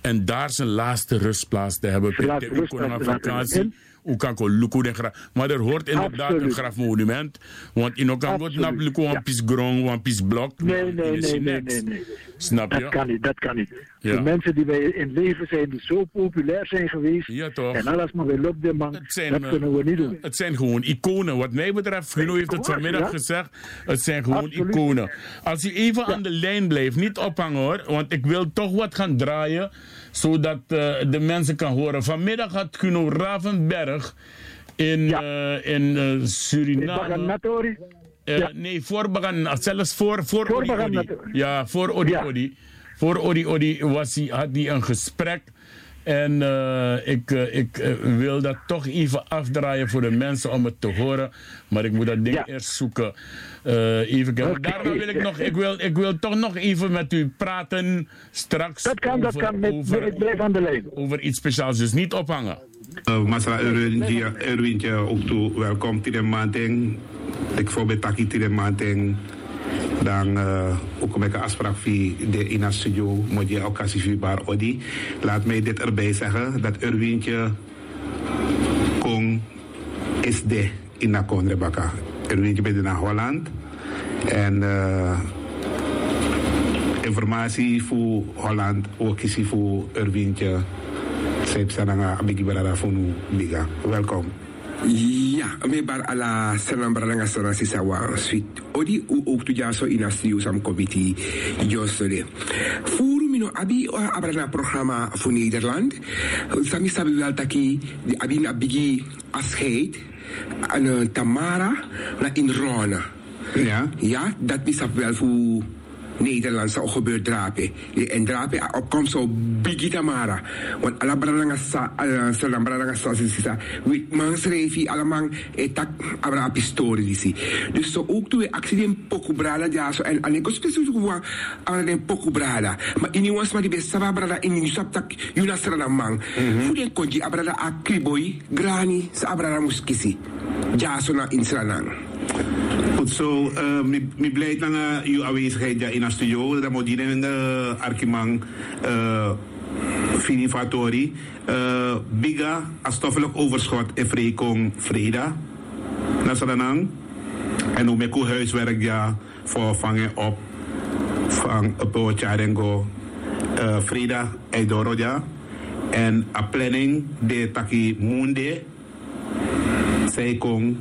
En daar zijn laatste rustplaats te hebben. Laatste rustplaats te vakantie. Luku graf? Maar er hoort inderdaad een grafmonument. Want in ook kan Absoluut, nap luku een piece grond, een piece blok. Nee, nee, nee, nee, nee, nee. Snap je? Dat kan niet, dat kan niet. Ja. De mensen die wij in leven zijn, die zo populair zijn geweest. Ja, toch. En alles maar weer loopt de man. zijn, dat eh, kunnen we niet doen. Het zijn gewoon iconen. Wat mij betreft, Guno heeft het vanmiddag ja. gezegd. Het zijn gewoon Absoluut. iconen. Als u even aan de lijn blijft, niet ophangen hoor. Want ik wil toch wat gaan draaien. Zodat eh, de mensen kan horen. Vanmiddag had Guno Ravenberg in, eh, in eh, Suriname. Ja. Nee, voor Bagan, zelfs voor, voor, Voor Odi. Ja, voor Odi Ja. Odi. Voor Odi Odi was hij, had hij een gesprek. En eh, ik, eh, ik eh, wil dat toch even afdraaien voor de mensen om het te horen. Maar ik moet dat ding eerst zoeken. Eh, even kijken. Oké. Daarom wil ik nog, ik wil, ik wil toch nog even met u praten straks. Dat kan, dat over- kan. Met, over, ik blijf aan de lijn. over iets speciaals, dus niet ophangen. Masala Erwin, Erwintje, ook toe, welkom to de manting. Ik voor betaki to de manting. Dan uh, ook met een afspraak via de in studio, moet je occasie bar Odi. Laat mij dit erbij zeggen, dat Erwintje Kong is de in de. Erwintje bent naar Holland. En uh, informatie voor Holland, ook is voor Erwintje. Sananga, Bigi Barara Funu Biga. Welkom. Ja, me bar ala sanam baranga sana sisa wa sweet. Odi u ook tu jaso ina studio sam committee jostode. Furu mino abi o abrana programma voor Nederland. Sami sabi wel taki di abi na bigi afscheid aan Tamara na in Rona. Ja. Ja, dat is wel voor Nederlandse ook gebeurt drapen. En drapen opkomst zo Biggie Tamara. Want alle brandanga sa, alle selam brandanga sa sisa. Wit man schreef hier allemaal etak abra pistolen disi. Dus zo ook toen we accident poku brada ja zo en alleen ko specifiek wa alleen poku brada. Maar in was maar die best saba brada in die saptak yuna serana man. Fu den konji abrada akriboy grani sa abrada muskisi. Ja zo na in Sranang. Goed zo, uh, mi, blij uh, uw aanwezigheid in de studio. Dat moet in de Arkimang uh, Fini Fatori. Uh, Biga, stoffelijk overschot en vrijkong Freda. Nasaranang. En ook met huiswerk ja, voor vangen op van Apo Charengo uh, Freda Eidoro ja. En a planning de taki munde. Zij kon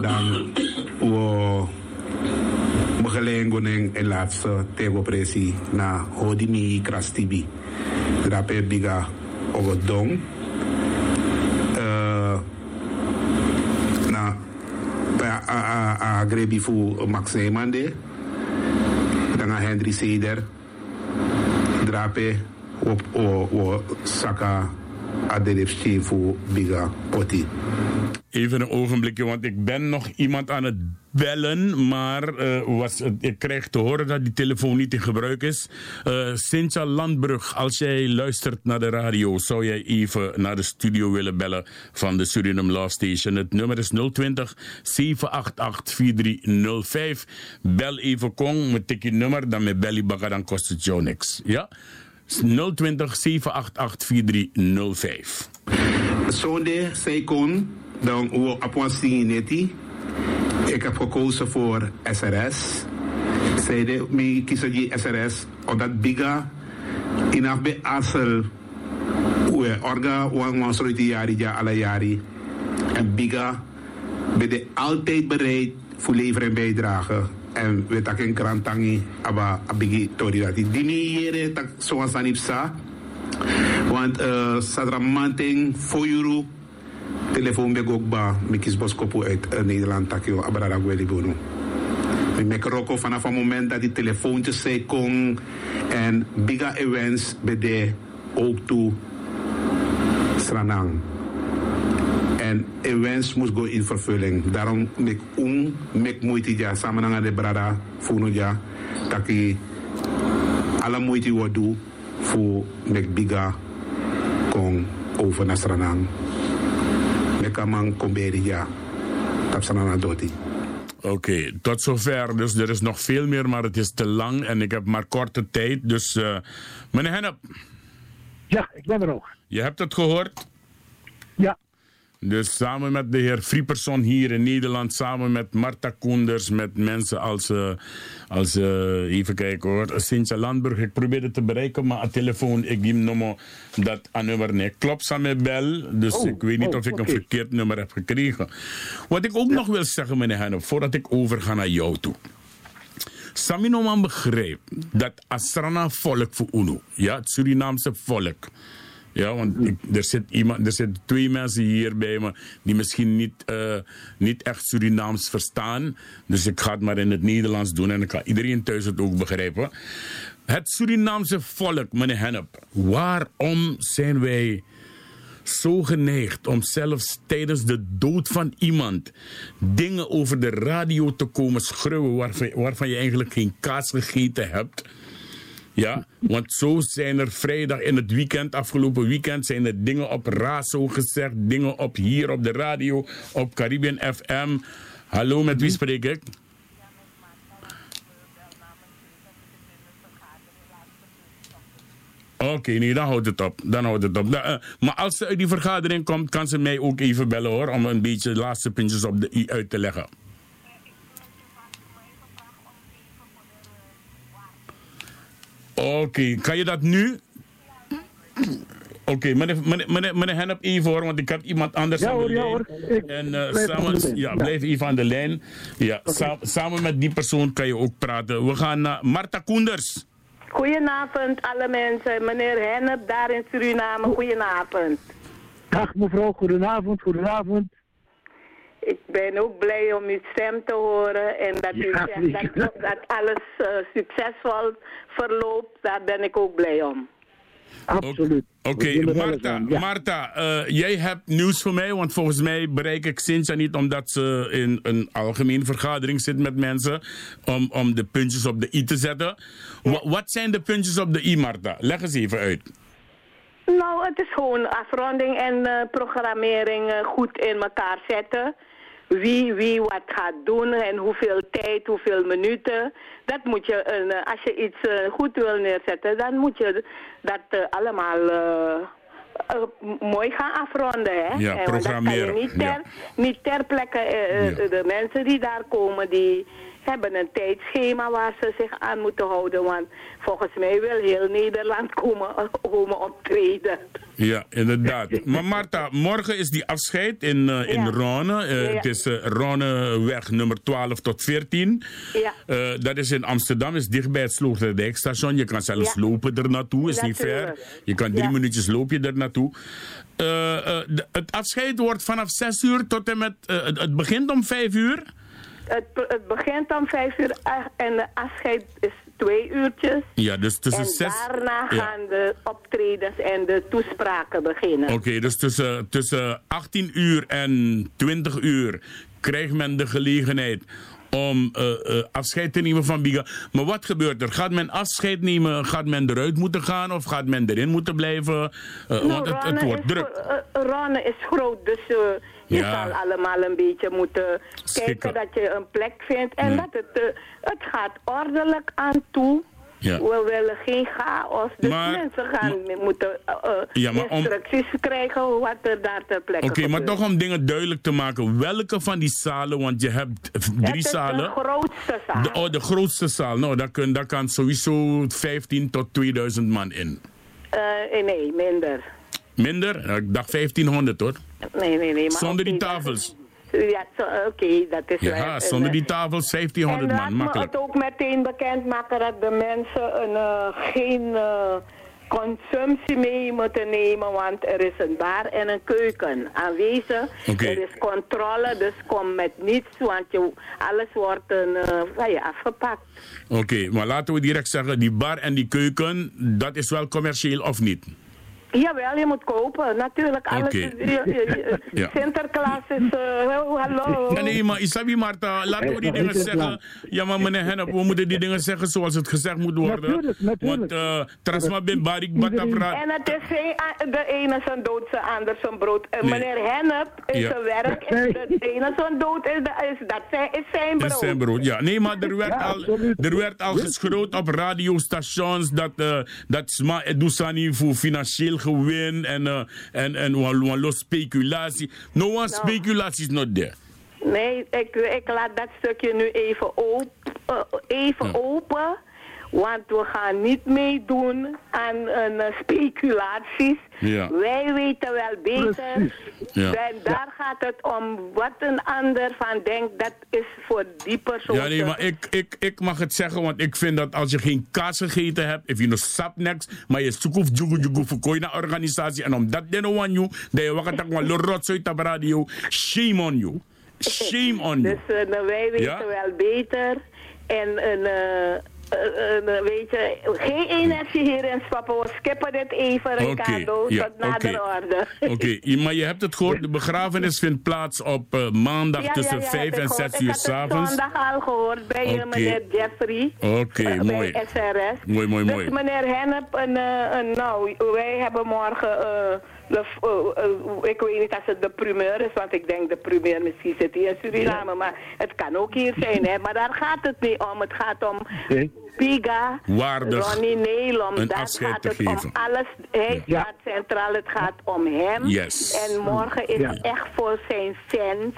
dan wo begelengo neng en laatste tego presi na hodimi krastibi drape biga ogo dong. Uh, na pa a a a grebi fu Max Neemande dan a Henry Seder. Drape op o o saka a de fu biga poti Even een ogenblikje, want ik ben nog iemand aan het bellen, maar uh, was, ik krijg te horen dat die telefoon niet in gebruik is. Uh, Landbrug, als jij luistert naar de radio, zou jij even naar de studio willen bellen van de Suriname Law Station. Het nummer is 020 788 4305. Bel even Kong, met tikje nummer, dan met belly bakken, dan kost het jou niks. Ja? 020 788 4305. Zonde, kon dan op neti. Ik heb gekozen voor SRS. Zeiden me kiezen die SRS omdat biga inaf be asel we orga wan wan soort jari ja alle jari en biga ben de altijd bereid voor leveren en bijdragen en we tak in krantangi aba abigi tori dat die niere tak zoals anipsa want uh, sadra manting foyuru telefoon be ook ba mikis boskopu uit uh, Nederland takio abrara gweli bono. Maken roko vanaf het moment dat die telefoontjes zij kon en biga events bij de ook toe Sranang. En events moest go in vervulling. Daarom mek un mek moeite ja samen met de brada funo ja taki alle moeite wat doen voor mek biga kon over naar Sranang kamang komberi ja. Tapsanana doti. Oké, okay, tot zover. Dus er is nog veel meer, maar het is te lang en ik heb maar korte tijd. Dus uh, meneer Hennep. Ja, ik ben er nog. Je hebt het gehoord? Ja. Dus samen met de heer Frieperson hier in Nederland, samen met Marta Koenders, met mensen als, uh, als uh, even kijken hoor, Sintje Landburg. Ik probeerde te bereiken, maar aan telefoon, ik die nummer dat aan nummer nee. Klopt samen bel, dus oh, ik weet niet oh, of ik okay. een verkeerd nummer heb gekregen. Wat ik ook ja. nog wil zeggen, meneer Hennep, voordat ik overga naar jou toe. Saminoman begreep dat Asrana volk voor UNO, ja, het Surinaamse volk ja, want er, zit iemand, er zitten twee mensen hier bij me die misschien niet, uh, niet echt Surinaams verstaan. Dus ik ga het maar in het Nederlands doen en ik ga iedereen thuis het ook begrijpen. Het Surinaamse volk, meneer Hennep, waarom zijn wij zo geneigd om zelfs tijdens de dood van iemand dingen over de radio te komen schreeuwen waarvan, waarvan je eigenlijk geen kaas gegeten hebt? Ja, want zo zijn er vrijdag in het weekend, afgelopen weekend, zijn er dingen op Razo gezegd, dingen op hier op de radio, op Caribbean FM. Hallo, met wie spreek ik? Oké, okay, nee, dan houdt het op. Dan houdt het op. Uh, maar als ze uit die vergadering komt, kan ze mij ook even bellen hoor, om een beetje de laatste puntjes op de i uit te leggen. Oké, okay. kan je dat nu? Oké, okay, meneer, meneer, meneer, meneer Hennep, even hoor, want ik heb iemand anders ja, aan hoor, de ja, lijn. hoor. Ik en uh, blijf samen, ja, blijf even aan de lijn. Ja, okay. sa samen met die persoon kan je ook praten. We gaan naar Marta Koenders. Goedenavond alle mensen. Meneer Hennep daar in Suriname, goedenavond. Dag mevrouw, goedenavond, goedenavond. Ik ben ook blij om uw stem te horen en dat u Ja, zegt dat, dat alles eh, succesvol verloopt. Daar ben ik ook blij om. Absoluut. Oké, Marta, ja. Marta eh, jij hebt nieuws voor mij, want volgens mij bereik ik Cynthia niet omdat ze in een algemene vergadering zit met mensen om, om de puntjes op de i te zetten. Wa- wat zijn de puntjes op de i, Marta? Leg eens even uit. Nou, het is gewoon afronding en eh, programmering goed in elkaar zetten. Wie, wie wat gaat doen en hoeveel tijd, hoeveel minuten. Dat moet je, eh, als je iets eh, goed wil neerzetten, dan moet je dat eh, allemaal m- mooi gaan afronden. Hè? Ja, programmeren, niet ter, ja. niet ter plekke, de mensen die daar komen, die hebben een tijdschema waar ze zich aan moeten houden. Want volgens mij wil heel Nederland komen, komen optreden. Ja, inderdaad. Maar Marta, morgen is die afscheid in, eh in Ja. Rone. Eh, Ja. Het is Roneweg nummer 12 tot 14. Ja. Dat is in Amsterdam, is dicht bij het Sloterdijkstation. Je kan zelfs Ja. lopen er naartoe, is niet ver. Je kan drie minuutjes loop je er naartoe. Het afscheid wordt vanaf 6 uur tot en met... het, het begint om 5 uur. Het, het begint om vijf uur en de afscheid is twee uurtjes. Ja, dus tussen en 6... daarna Ja. gaan de optredens en de toespraken beginnen. Oké, dus tussen, tussen 18 uur en 20 uur krijgt men de gelegenheid om eh, eh, afscheid te nemen van Biga. Maar wat gebeurt er? Gaat men afscheid nemen? Gaat men eruit moeten gaan of gaat men erin moeten blijven? Eh, Nou, want het, het wordt is, druk. Ronne is groot, dus je Ja. zal allemaal een beetje moeten kijken dat je een plek vindt. En dat het, eh, het gaat ordelijk aan toe. Ja. We willen geen chaos. Dus Maar- mensen gaan moeten eh, eh, Ja, maar om- instructies krijgen wat er daar ter plekke Oké, maar toch om dingen duidelijk te maken. Welke van die zalen, want je hebt drie Het zalen. de grootste zaal. De, oh, de grootste zaal. Nou, daar, kun, daar kan sowieso 15 tot 2000 man in. Eh, nee, minder. Minder? Ik dacht 1500 hoor. Nee, nee, nee. Maar Zonder die tafels. Ja, oké, dat is Ja, zonder die tafels 1500 en man, makkelijk. het ook meteen bekendmaken dat de mensen een, eh, geen eh, consumptie mee moeten nemen, want er is een bar en een keuken aanwezig. Er is controle, dus kom met niets, want je, alles wordt een, je afgepakt. Oké, maar laten we direct zeggen, die bar en die keuken, dat is wel commercieel of niet? Jawel, je moet kopen, natuurlijk. Alles Oké. is, je- je- je- Ja. Sinterklaas is, eh, hallo. Ja, nee, maar Isabi Marta, laten we die dingen zeggen. Ja, maar meneer Hennep, we moeten die dingen zeggen zoals het gezegd moet worden. Natuurlijk, natuurlijk. Want uh, Trasma bin Barik Batapra. En het is geen, de ene zijn dood, zijn ander zijn brood. En Nee. meneer Hennep, in Ja. zijn werk, is de ene zijn dood, is, de- is, dat zijn, is zijn brood. Is zijn brood. Ja, nee, maar er werd, al, er werd al geschroot op radiostations dat, uh, dat Sma Edusani voor financieel gewin en, uh, en, en los speculatie. No one speculatie is not there. Nee, ik, ik laat dat stukje nu even, eh, even open. Want we gaan niet meedoen aan eh, speculaties. Ja. Wij weten wel beter. Ja. En daar gaat het om wat een ander van denkt. Dat is voor die persoon. Ja, nee, maar ik, ik, ik mag het zeggen, want ik vind dat als je geen kaas gegeten hebt, if je nog sap niks, maar je zoekt of jugu jugu voor naar organisatie, en omdat je no one you, dat je wacht tak wel rot uit op radio, shame on you. Shame on you. Dus nou, wij weten Ja? wel beter. En eh, eh, weet je, geen energie hierin stappen. We skippen dit even, Ricardo, ja, tot nader oké. orde. Oké, maar je hebt het gehoord, de begrafenis vindt plaats op eh, maandag Ja, tussen ja, ja, 5 heb ik en gehoord. 6 uur Ik had het s'avonds. zondag al gehoord bij meneer Jeffrey. Oké, mooi. SRS. Mooi, mooi, dus mooi. meneer Hennep, eh, een, nou, wij hebben morgen, de, eh, eh, ik weet niet als het de primeur is, want ik denk de primeur misschien zit hier in Suriname, maar het kan ook hier zijn, hè. Maar daar gaat het niet om. Het gaat om Piga, Waardig Ronnie Nelom. een Daar gaat te het geven. om alles. Hij staat centraal, het gaat om hem. Yes. En morgen is Ja. het echt voor zijn fans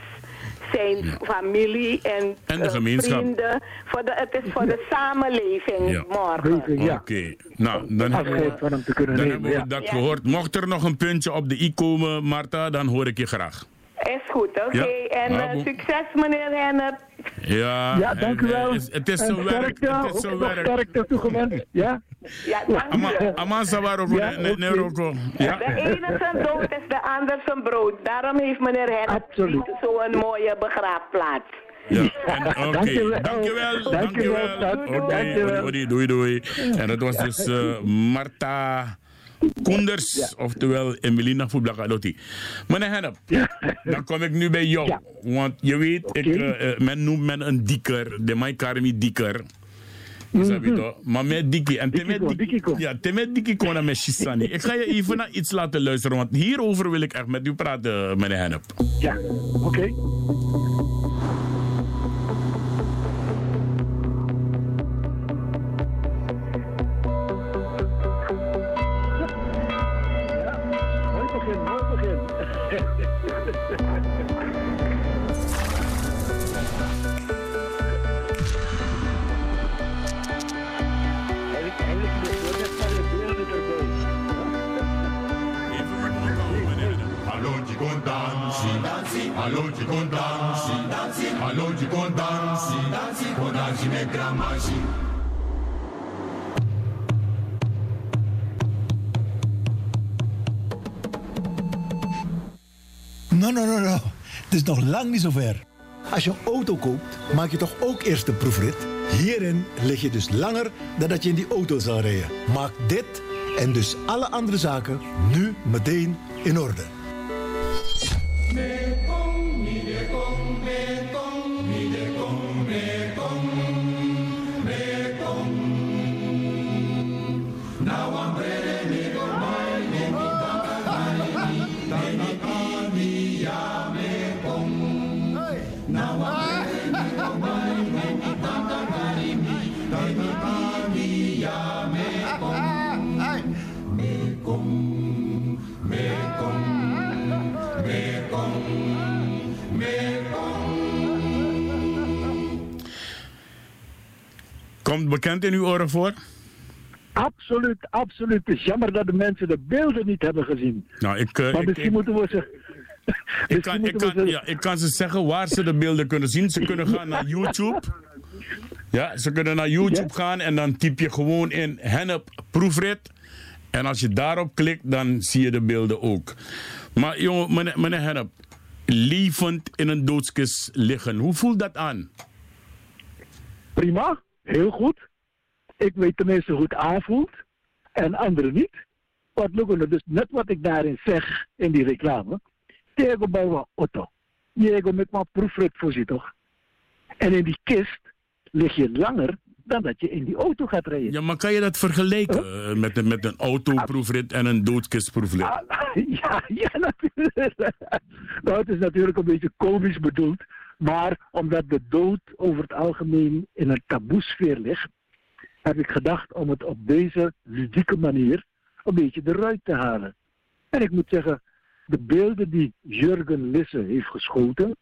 zijn familie en, En de eh, gemeenschap. vrienden. Voor de, het is voor de samenleving Ja. morgen. Oké, nou, dan dan hebben we ja. dat gehoord. Mocht er nog een puntje op de i komen, Marta, dan hoor ik je graag. Is goed, oké. Ja. En eh, Ah, boe. succes meneer Hennep. Ja, Ja, dank u en, wel. Het, het is zo werk. Het is zo werk. sterkte toegewenst. Ja? Ja, dank u. Ja, ne, ne, Rocco. Ja. De ene zijn dood is de ander zijn brood. Daarom heeft meneer Hennep zo'n mooie begraafplaats. Ja, en- oké. Dankjewel. Dankjewel. Dankjewel. Oké, doei, doei, doei. En dat was dus eh, Marta Koenders, oftewel Emelina Fublacadotti. Meneer Hennep, dan kom ik nu bij jou. Want je weet, ik, eh, men noemt men een dikker, de Mai Karmi dikker. Snap je toch? Maar met dikkie. En temet dikkie. Ja, kon naar met Shisani. Ik ga je even naar iets laten luisteren, want hierover wil ik echt met u praten, meneer Hennep. Ja, oké. Het is nog lang niet zover. Als je een auto koopt, maak je toch ook eerst een proefrit? Hierin lig je dus langer dan dat je in die auto zal rijden. Maak dit en dus alle andere zaken nu meteen in orde. Komt bekend in uw oren voor? Absoluut, absoluut. Het is jammer dat de mensen de beelden niet hebben gezien. Nou, ik, eh, maar misschien ik- moeten we ze... Ik kan, ik, kan, ja, ik kan ze zeggen waar ze de beelden kunnen zien. Ze kunnen gaan naar YouTube. Ja, ze kunnen naar YouTube gaan en dan typ je gewoon in Hennep proefrit. En als je daarop klikt, dan zie je de beelden ook. Maar jongen, meneer, meneer Hennep, levend in een doodskist liggen, hoe voelt dat aan? Prima, heel goed. Ik weet tenminste hoe het aanvoelt. En anderen niet. Wat lukken dus net wat ik daarin zeg in die reclame. Tegen bij wat auto. Je met mijn proefrit toch? En in die kist lig je langer dan dat je in die auto gaat rijden. Ja, maar kan je dat vergelijken eh, met, een- met een autoproefrit en een doodkistproefrit? Ja, ja, natuurlijk. Nou, het is natuurlijk een beetje komisch bedoeld. Maar omdat de dood over het algemeen in een taboesfeer ligt, heb ik gedacht om het op deze ludieke manier een beetje eruit te halen. En ik moet zeggen, de beelden die Jurgen Lisse heeft geschoten,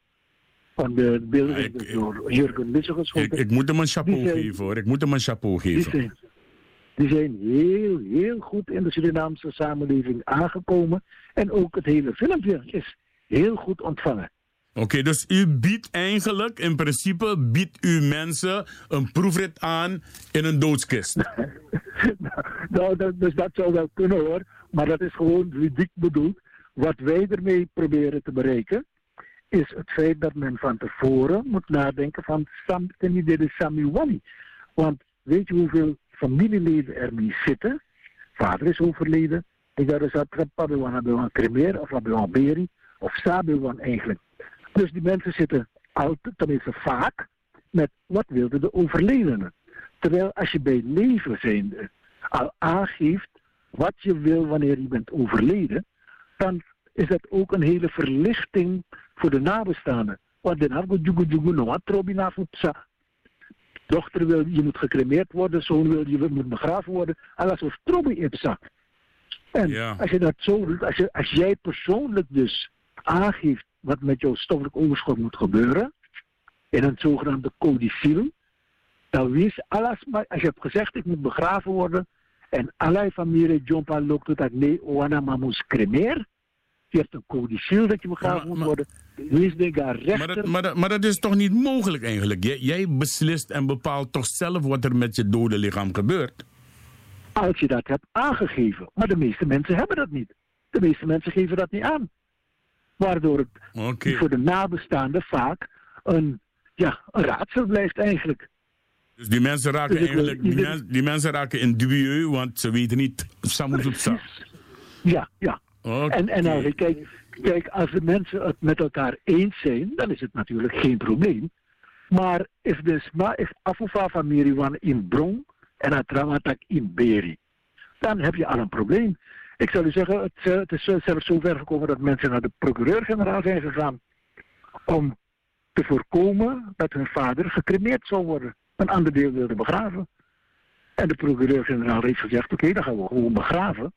van de beelden die door Jurgen Lisse geschoten, Ik, ik moet hem een chapeau Die zijn- geven hoor. Ik moet hem een chapeau die geven. zijn, die zijn heel, heel goed in de Surinaamse samenleving aangekomen. En ook het hele filmpje is heel goed ontvangen. Oké, dus u biedt eigenlijk, in principe, biedt u mensen een proefrit aan in een doodskist. Nou, dat, dus dat zou wel kunnen hoor. Maar dat is gewoon ludiek bedoeld. Wat wij ermee proberen te bereiken, is het feit dat men van tevoren moet nadenken van Sam, dit is Samiwani. Want weet je hoeveel familieleden er mee zitten? Vader is overleden. Ik had dus dat een cremeer of een beri of Sabiwan eigenlijk. Dus die mensen zitten altijd, tenminste vaak, met wat wilde de overledene. Terwijl als je bij leven zijnde al aangeeft wat je wil wanneer je bent overleden, dan is dat ook een hele verlichting voor de nabestaanden. Want dan hebben we jugu jugu no wat trobina futsa. Dochter wil, je moet gecremeerd worden, zoon wil, je moet begraven worden. Alles of trobi ipsa. En als je dat zo doet, als, je, als jij persoonlijk dus aangeeft wat met jouw stoffelijk overschot moet gebeuren, in een zogenaamde codicil, dan wees alles, maar als je hebt gezegd ik moet begraven worden, en allerlei familie John loopt dat nee, Oana Mamus cremeer, je hebt een codicil dat je begraven moet worden, Wees de rechter. Maar dat, maar, dat, maar dat is toch niet mogelijk eigenlijk? Jij, jij beslist en bepaalt toch zelf wat er met je dode lichaam gebeurt? Als je dat hebt aangegeven. Maar de meeste mensen hebben dat niet. De meeste mensen geven dat niet aan. Waardoor het voor de nabestaanden vaak een, ja, een raadsel blijft eigenlijk. Dus die mensen raken Dus wil eigenlijk, die, mensen raken in dubieu, want ze weten niet, Samus op sa. Ja, ja. En, en kijk, kijk, als de mensen het met elkaar eens zijn, dan is het natuurlijk geen probleem. Maar if dus maar if afufa van Miriwan in Brong en Atrawatak in Beri, dan heb je al een probleem. Ik zal u zeggen, het, eh, het is zelfs zover gekomen dat mensen naar de procureur-generaal zijn gegaan om te voorkomen dat hun vader gecremeerd zou worden. Een ander deel wilde begraven. En de procureur-generaal heeft gezegd, oké, dan gaan we gewoon begraven.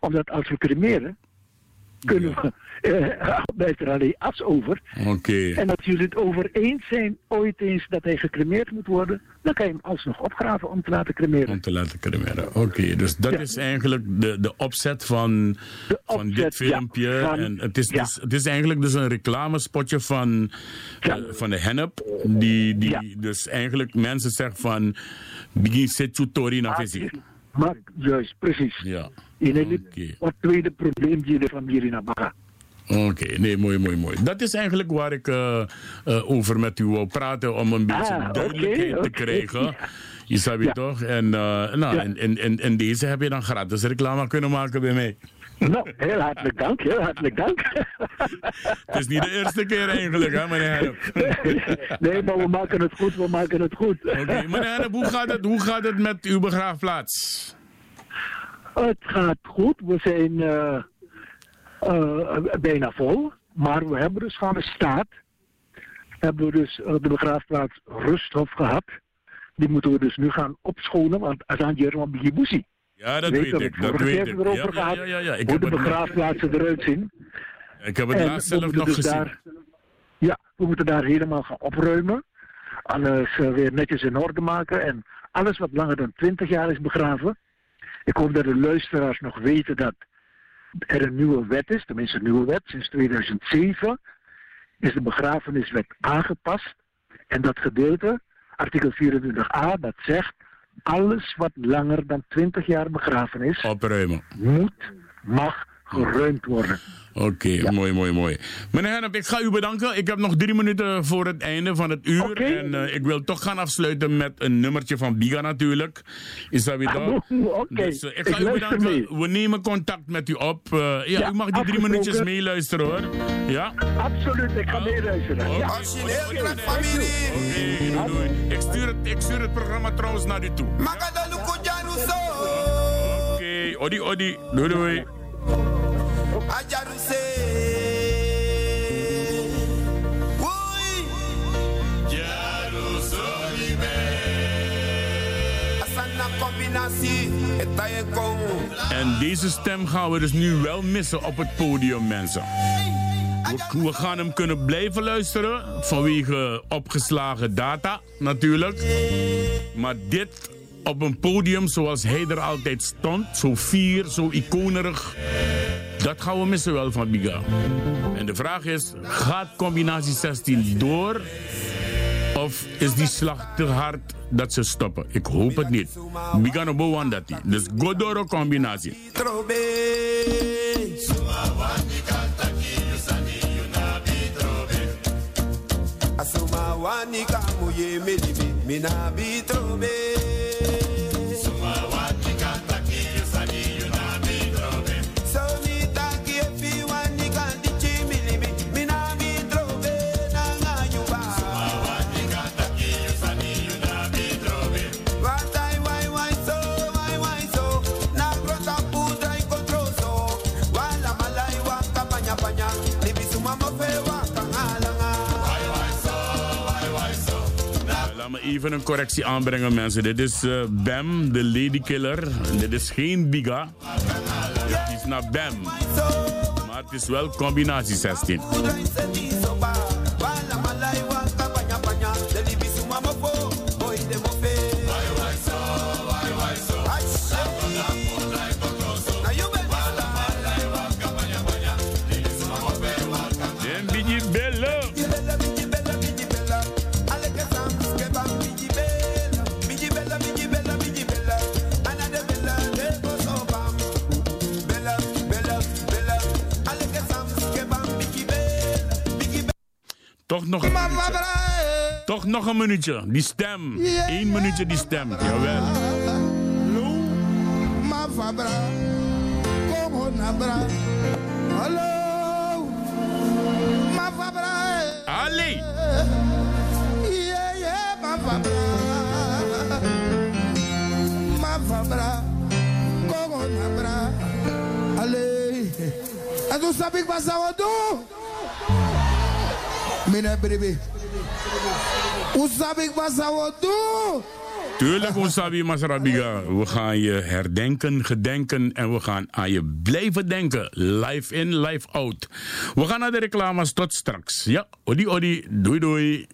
Omdat als we cremeren, kunnen we, blijft er alleen as over. Oké. En als jullie het over eens zijn ooit eens dat hij gecremeerd moet worden, dan kan je hem alsnog opgraven om te laten cremeren. Om te laten cremeren. Oké, dus dat is eigenlijk de, de opzet van, van dit ja, filmpje. van- en het is, ja. dus, het is eigenlijk dus een reclamespotje van, eh, van de hennep. Die, die dus eigenlijk mensen zeggen van... Begin tori na visie. Maar juist, precies. Ja. In het wat tweede probleem die de familie naar Baga. Oké, nee, mooi, mooi, mooi. Dat is eigenlijk waar ik eh, eh, over met u wou praten om een beetje Ah, duidelijkheid te krijgen. Je snap je toch? En, eh, nou, en, en, en, en deze heb je dan gratis reclame kunnen maken bij mij. Nou, heel hartelijk dank, heel hartelijk dank. Het is niet de eerste keer eigenlijk, hè, meneer nee, maar we maken het goed, we maken het goed. Oké, meneer Hennep, hoe gaat, het, hoe gaat het met uw begraafplaats? Het gaat goed, we zijn eh, eh, bijna vol. Maar we hebben dus van de staat, hebben we dus eh, de begraafplaats Rusthof gehad. Die moeten we dus nu gaan opschonen, want Azan Jerman Bigibusi. Ja, dat Weet weet ik. Dat weet ik. erover Ja, ja, gehad, ja. Ik hoe heb de het, begraafplaatsen eruit zien. ik heb het En laatst zelf nog dus gezien. daar- ja, we moeten daar helemaal gaan opruimen. Alles weer netjes in orde maken. En alles wat langer dan 20 jaar is begraven. Ik hoop dat de luisteraars nog weten dat er een nieuwe wet is. Tenminste, een nieuwe wet. Sinds 2007 is de begrafeniswet aangepast. En dat gedeelte, artikel 24a, dat zegt... alles wat langer dan 20 jaar begraven is... Opruimen. moet, mag geruimd worden. Oké, mooi, mooi, mooi. Meneer Hennep, ik ga u bedanken. Ik heb nog drie minuten voor het einde van het uur. En eh, ik wil toch gaan afsluiten met een nummertje van Biga natuurlijk. Is dat weer toch? Oké, Dus, eh, ik ik ga u bedanken. We nemen contact met u op. Eh, ja, Ja, u mag die drie minuutjes meeluisteren hoor. Ja? Absoluut, ik ga meeluisteren. Ja. Oké, doei, doei. Ik stuur, het, ik stuur het programma trouwens naar u toe. Oké, odi, odi. Doei, doei. En deze stem gaan we dus nu wel missen op het podium, mensen. We, we gaan hem kunnen blijven luisteren vanwege opgeslagen data, natuurlijk. Maar dit op een podium zoals hij er altijd stond, zo fier, zo iconerig, dat gaan we missen wel van Biga. En de vraag is, gaat combinatie 16 door? Of is die slag te hard dat ze stoppen? Ik hoop het niet. Biga no bowan dat Dus Godoro combinatie. Asuma wani kamuye melimi mina bitrobe. Even een correctie aanbrengen, mensen. Dit is eh, Bam, de Ladykiller. Dit is geen Biga. Het is naar Bam. Maar het is wel combinatie 16. Nog een minuutje. Die stem. Eén minuutje die stem. Jawel. Ma fabra, como nabra. Hallo, ma fabra. Ali. Yeah, yeah, ma fabra. Ma fabra, como nabra. Ale. En tu sabe que passa o do? Mina baby. Hoe sabe que passa o do? Tuurlijk, Onsabi Masarabiga. We gaan je herdenken, gedenken en we gaan aan je blijven denken. Live in, live out. We gaan naar de reclames. Tot straks. Ja, odi odi. Doei doei.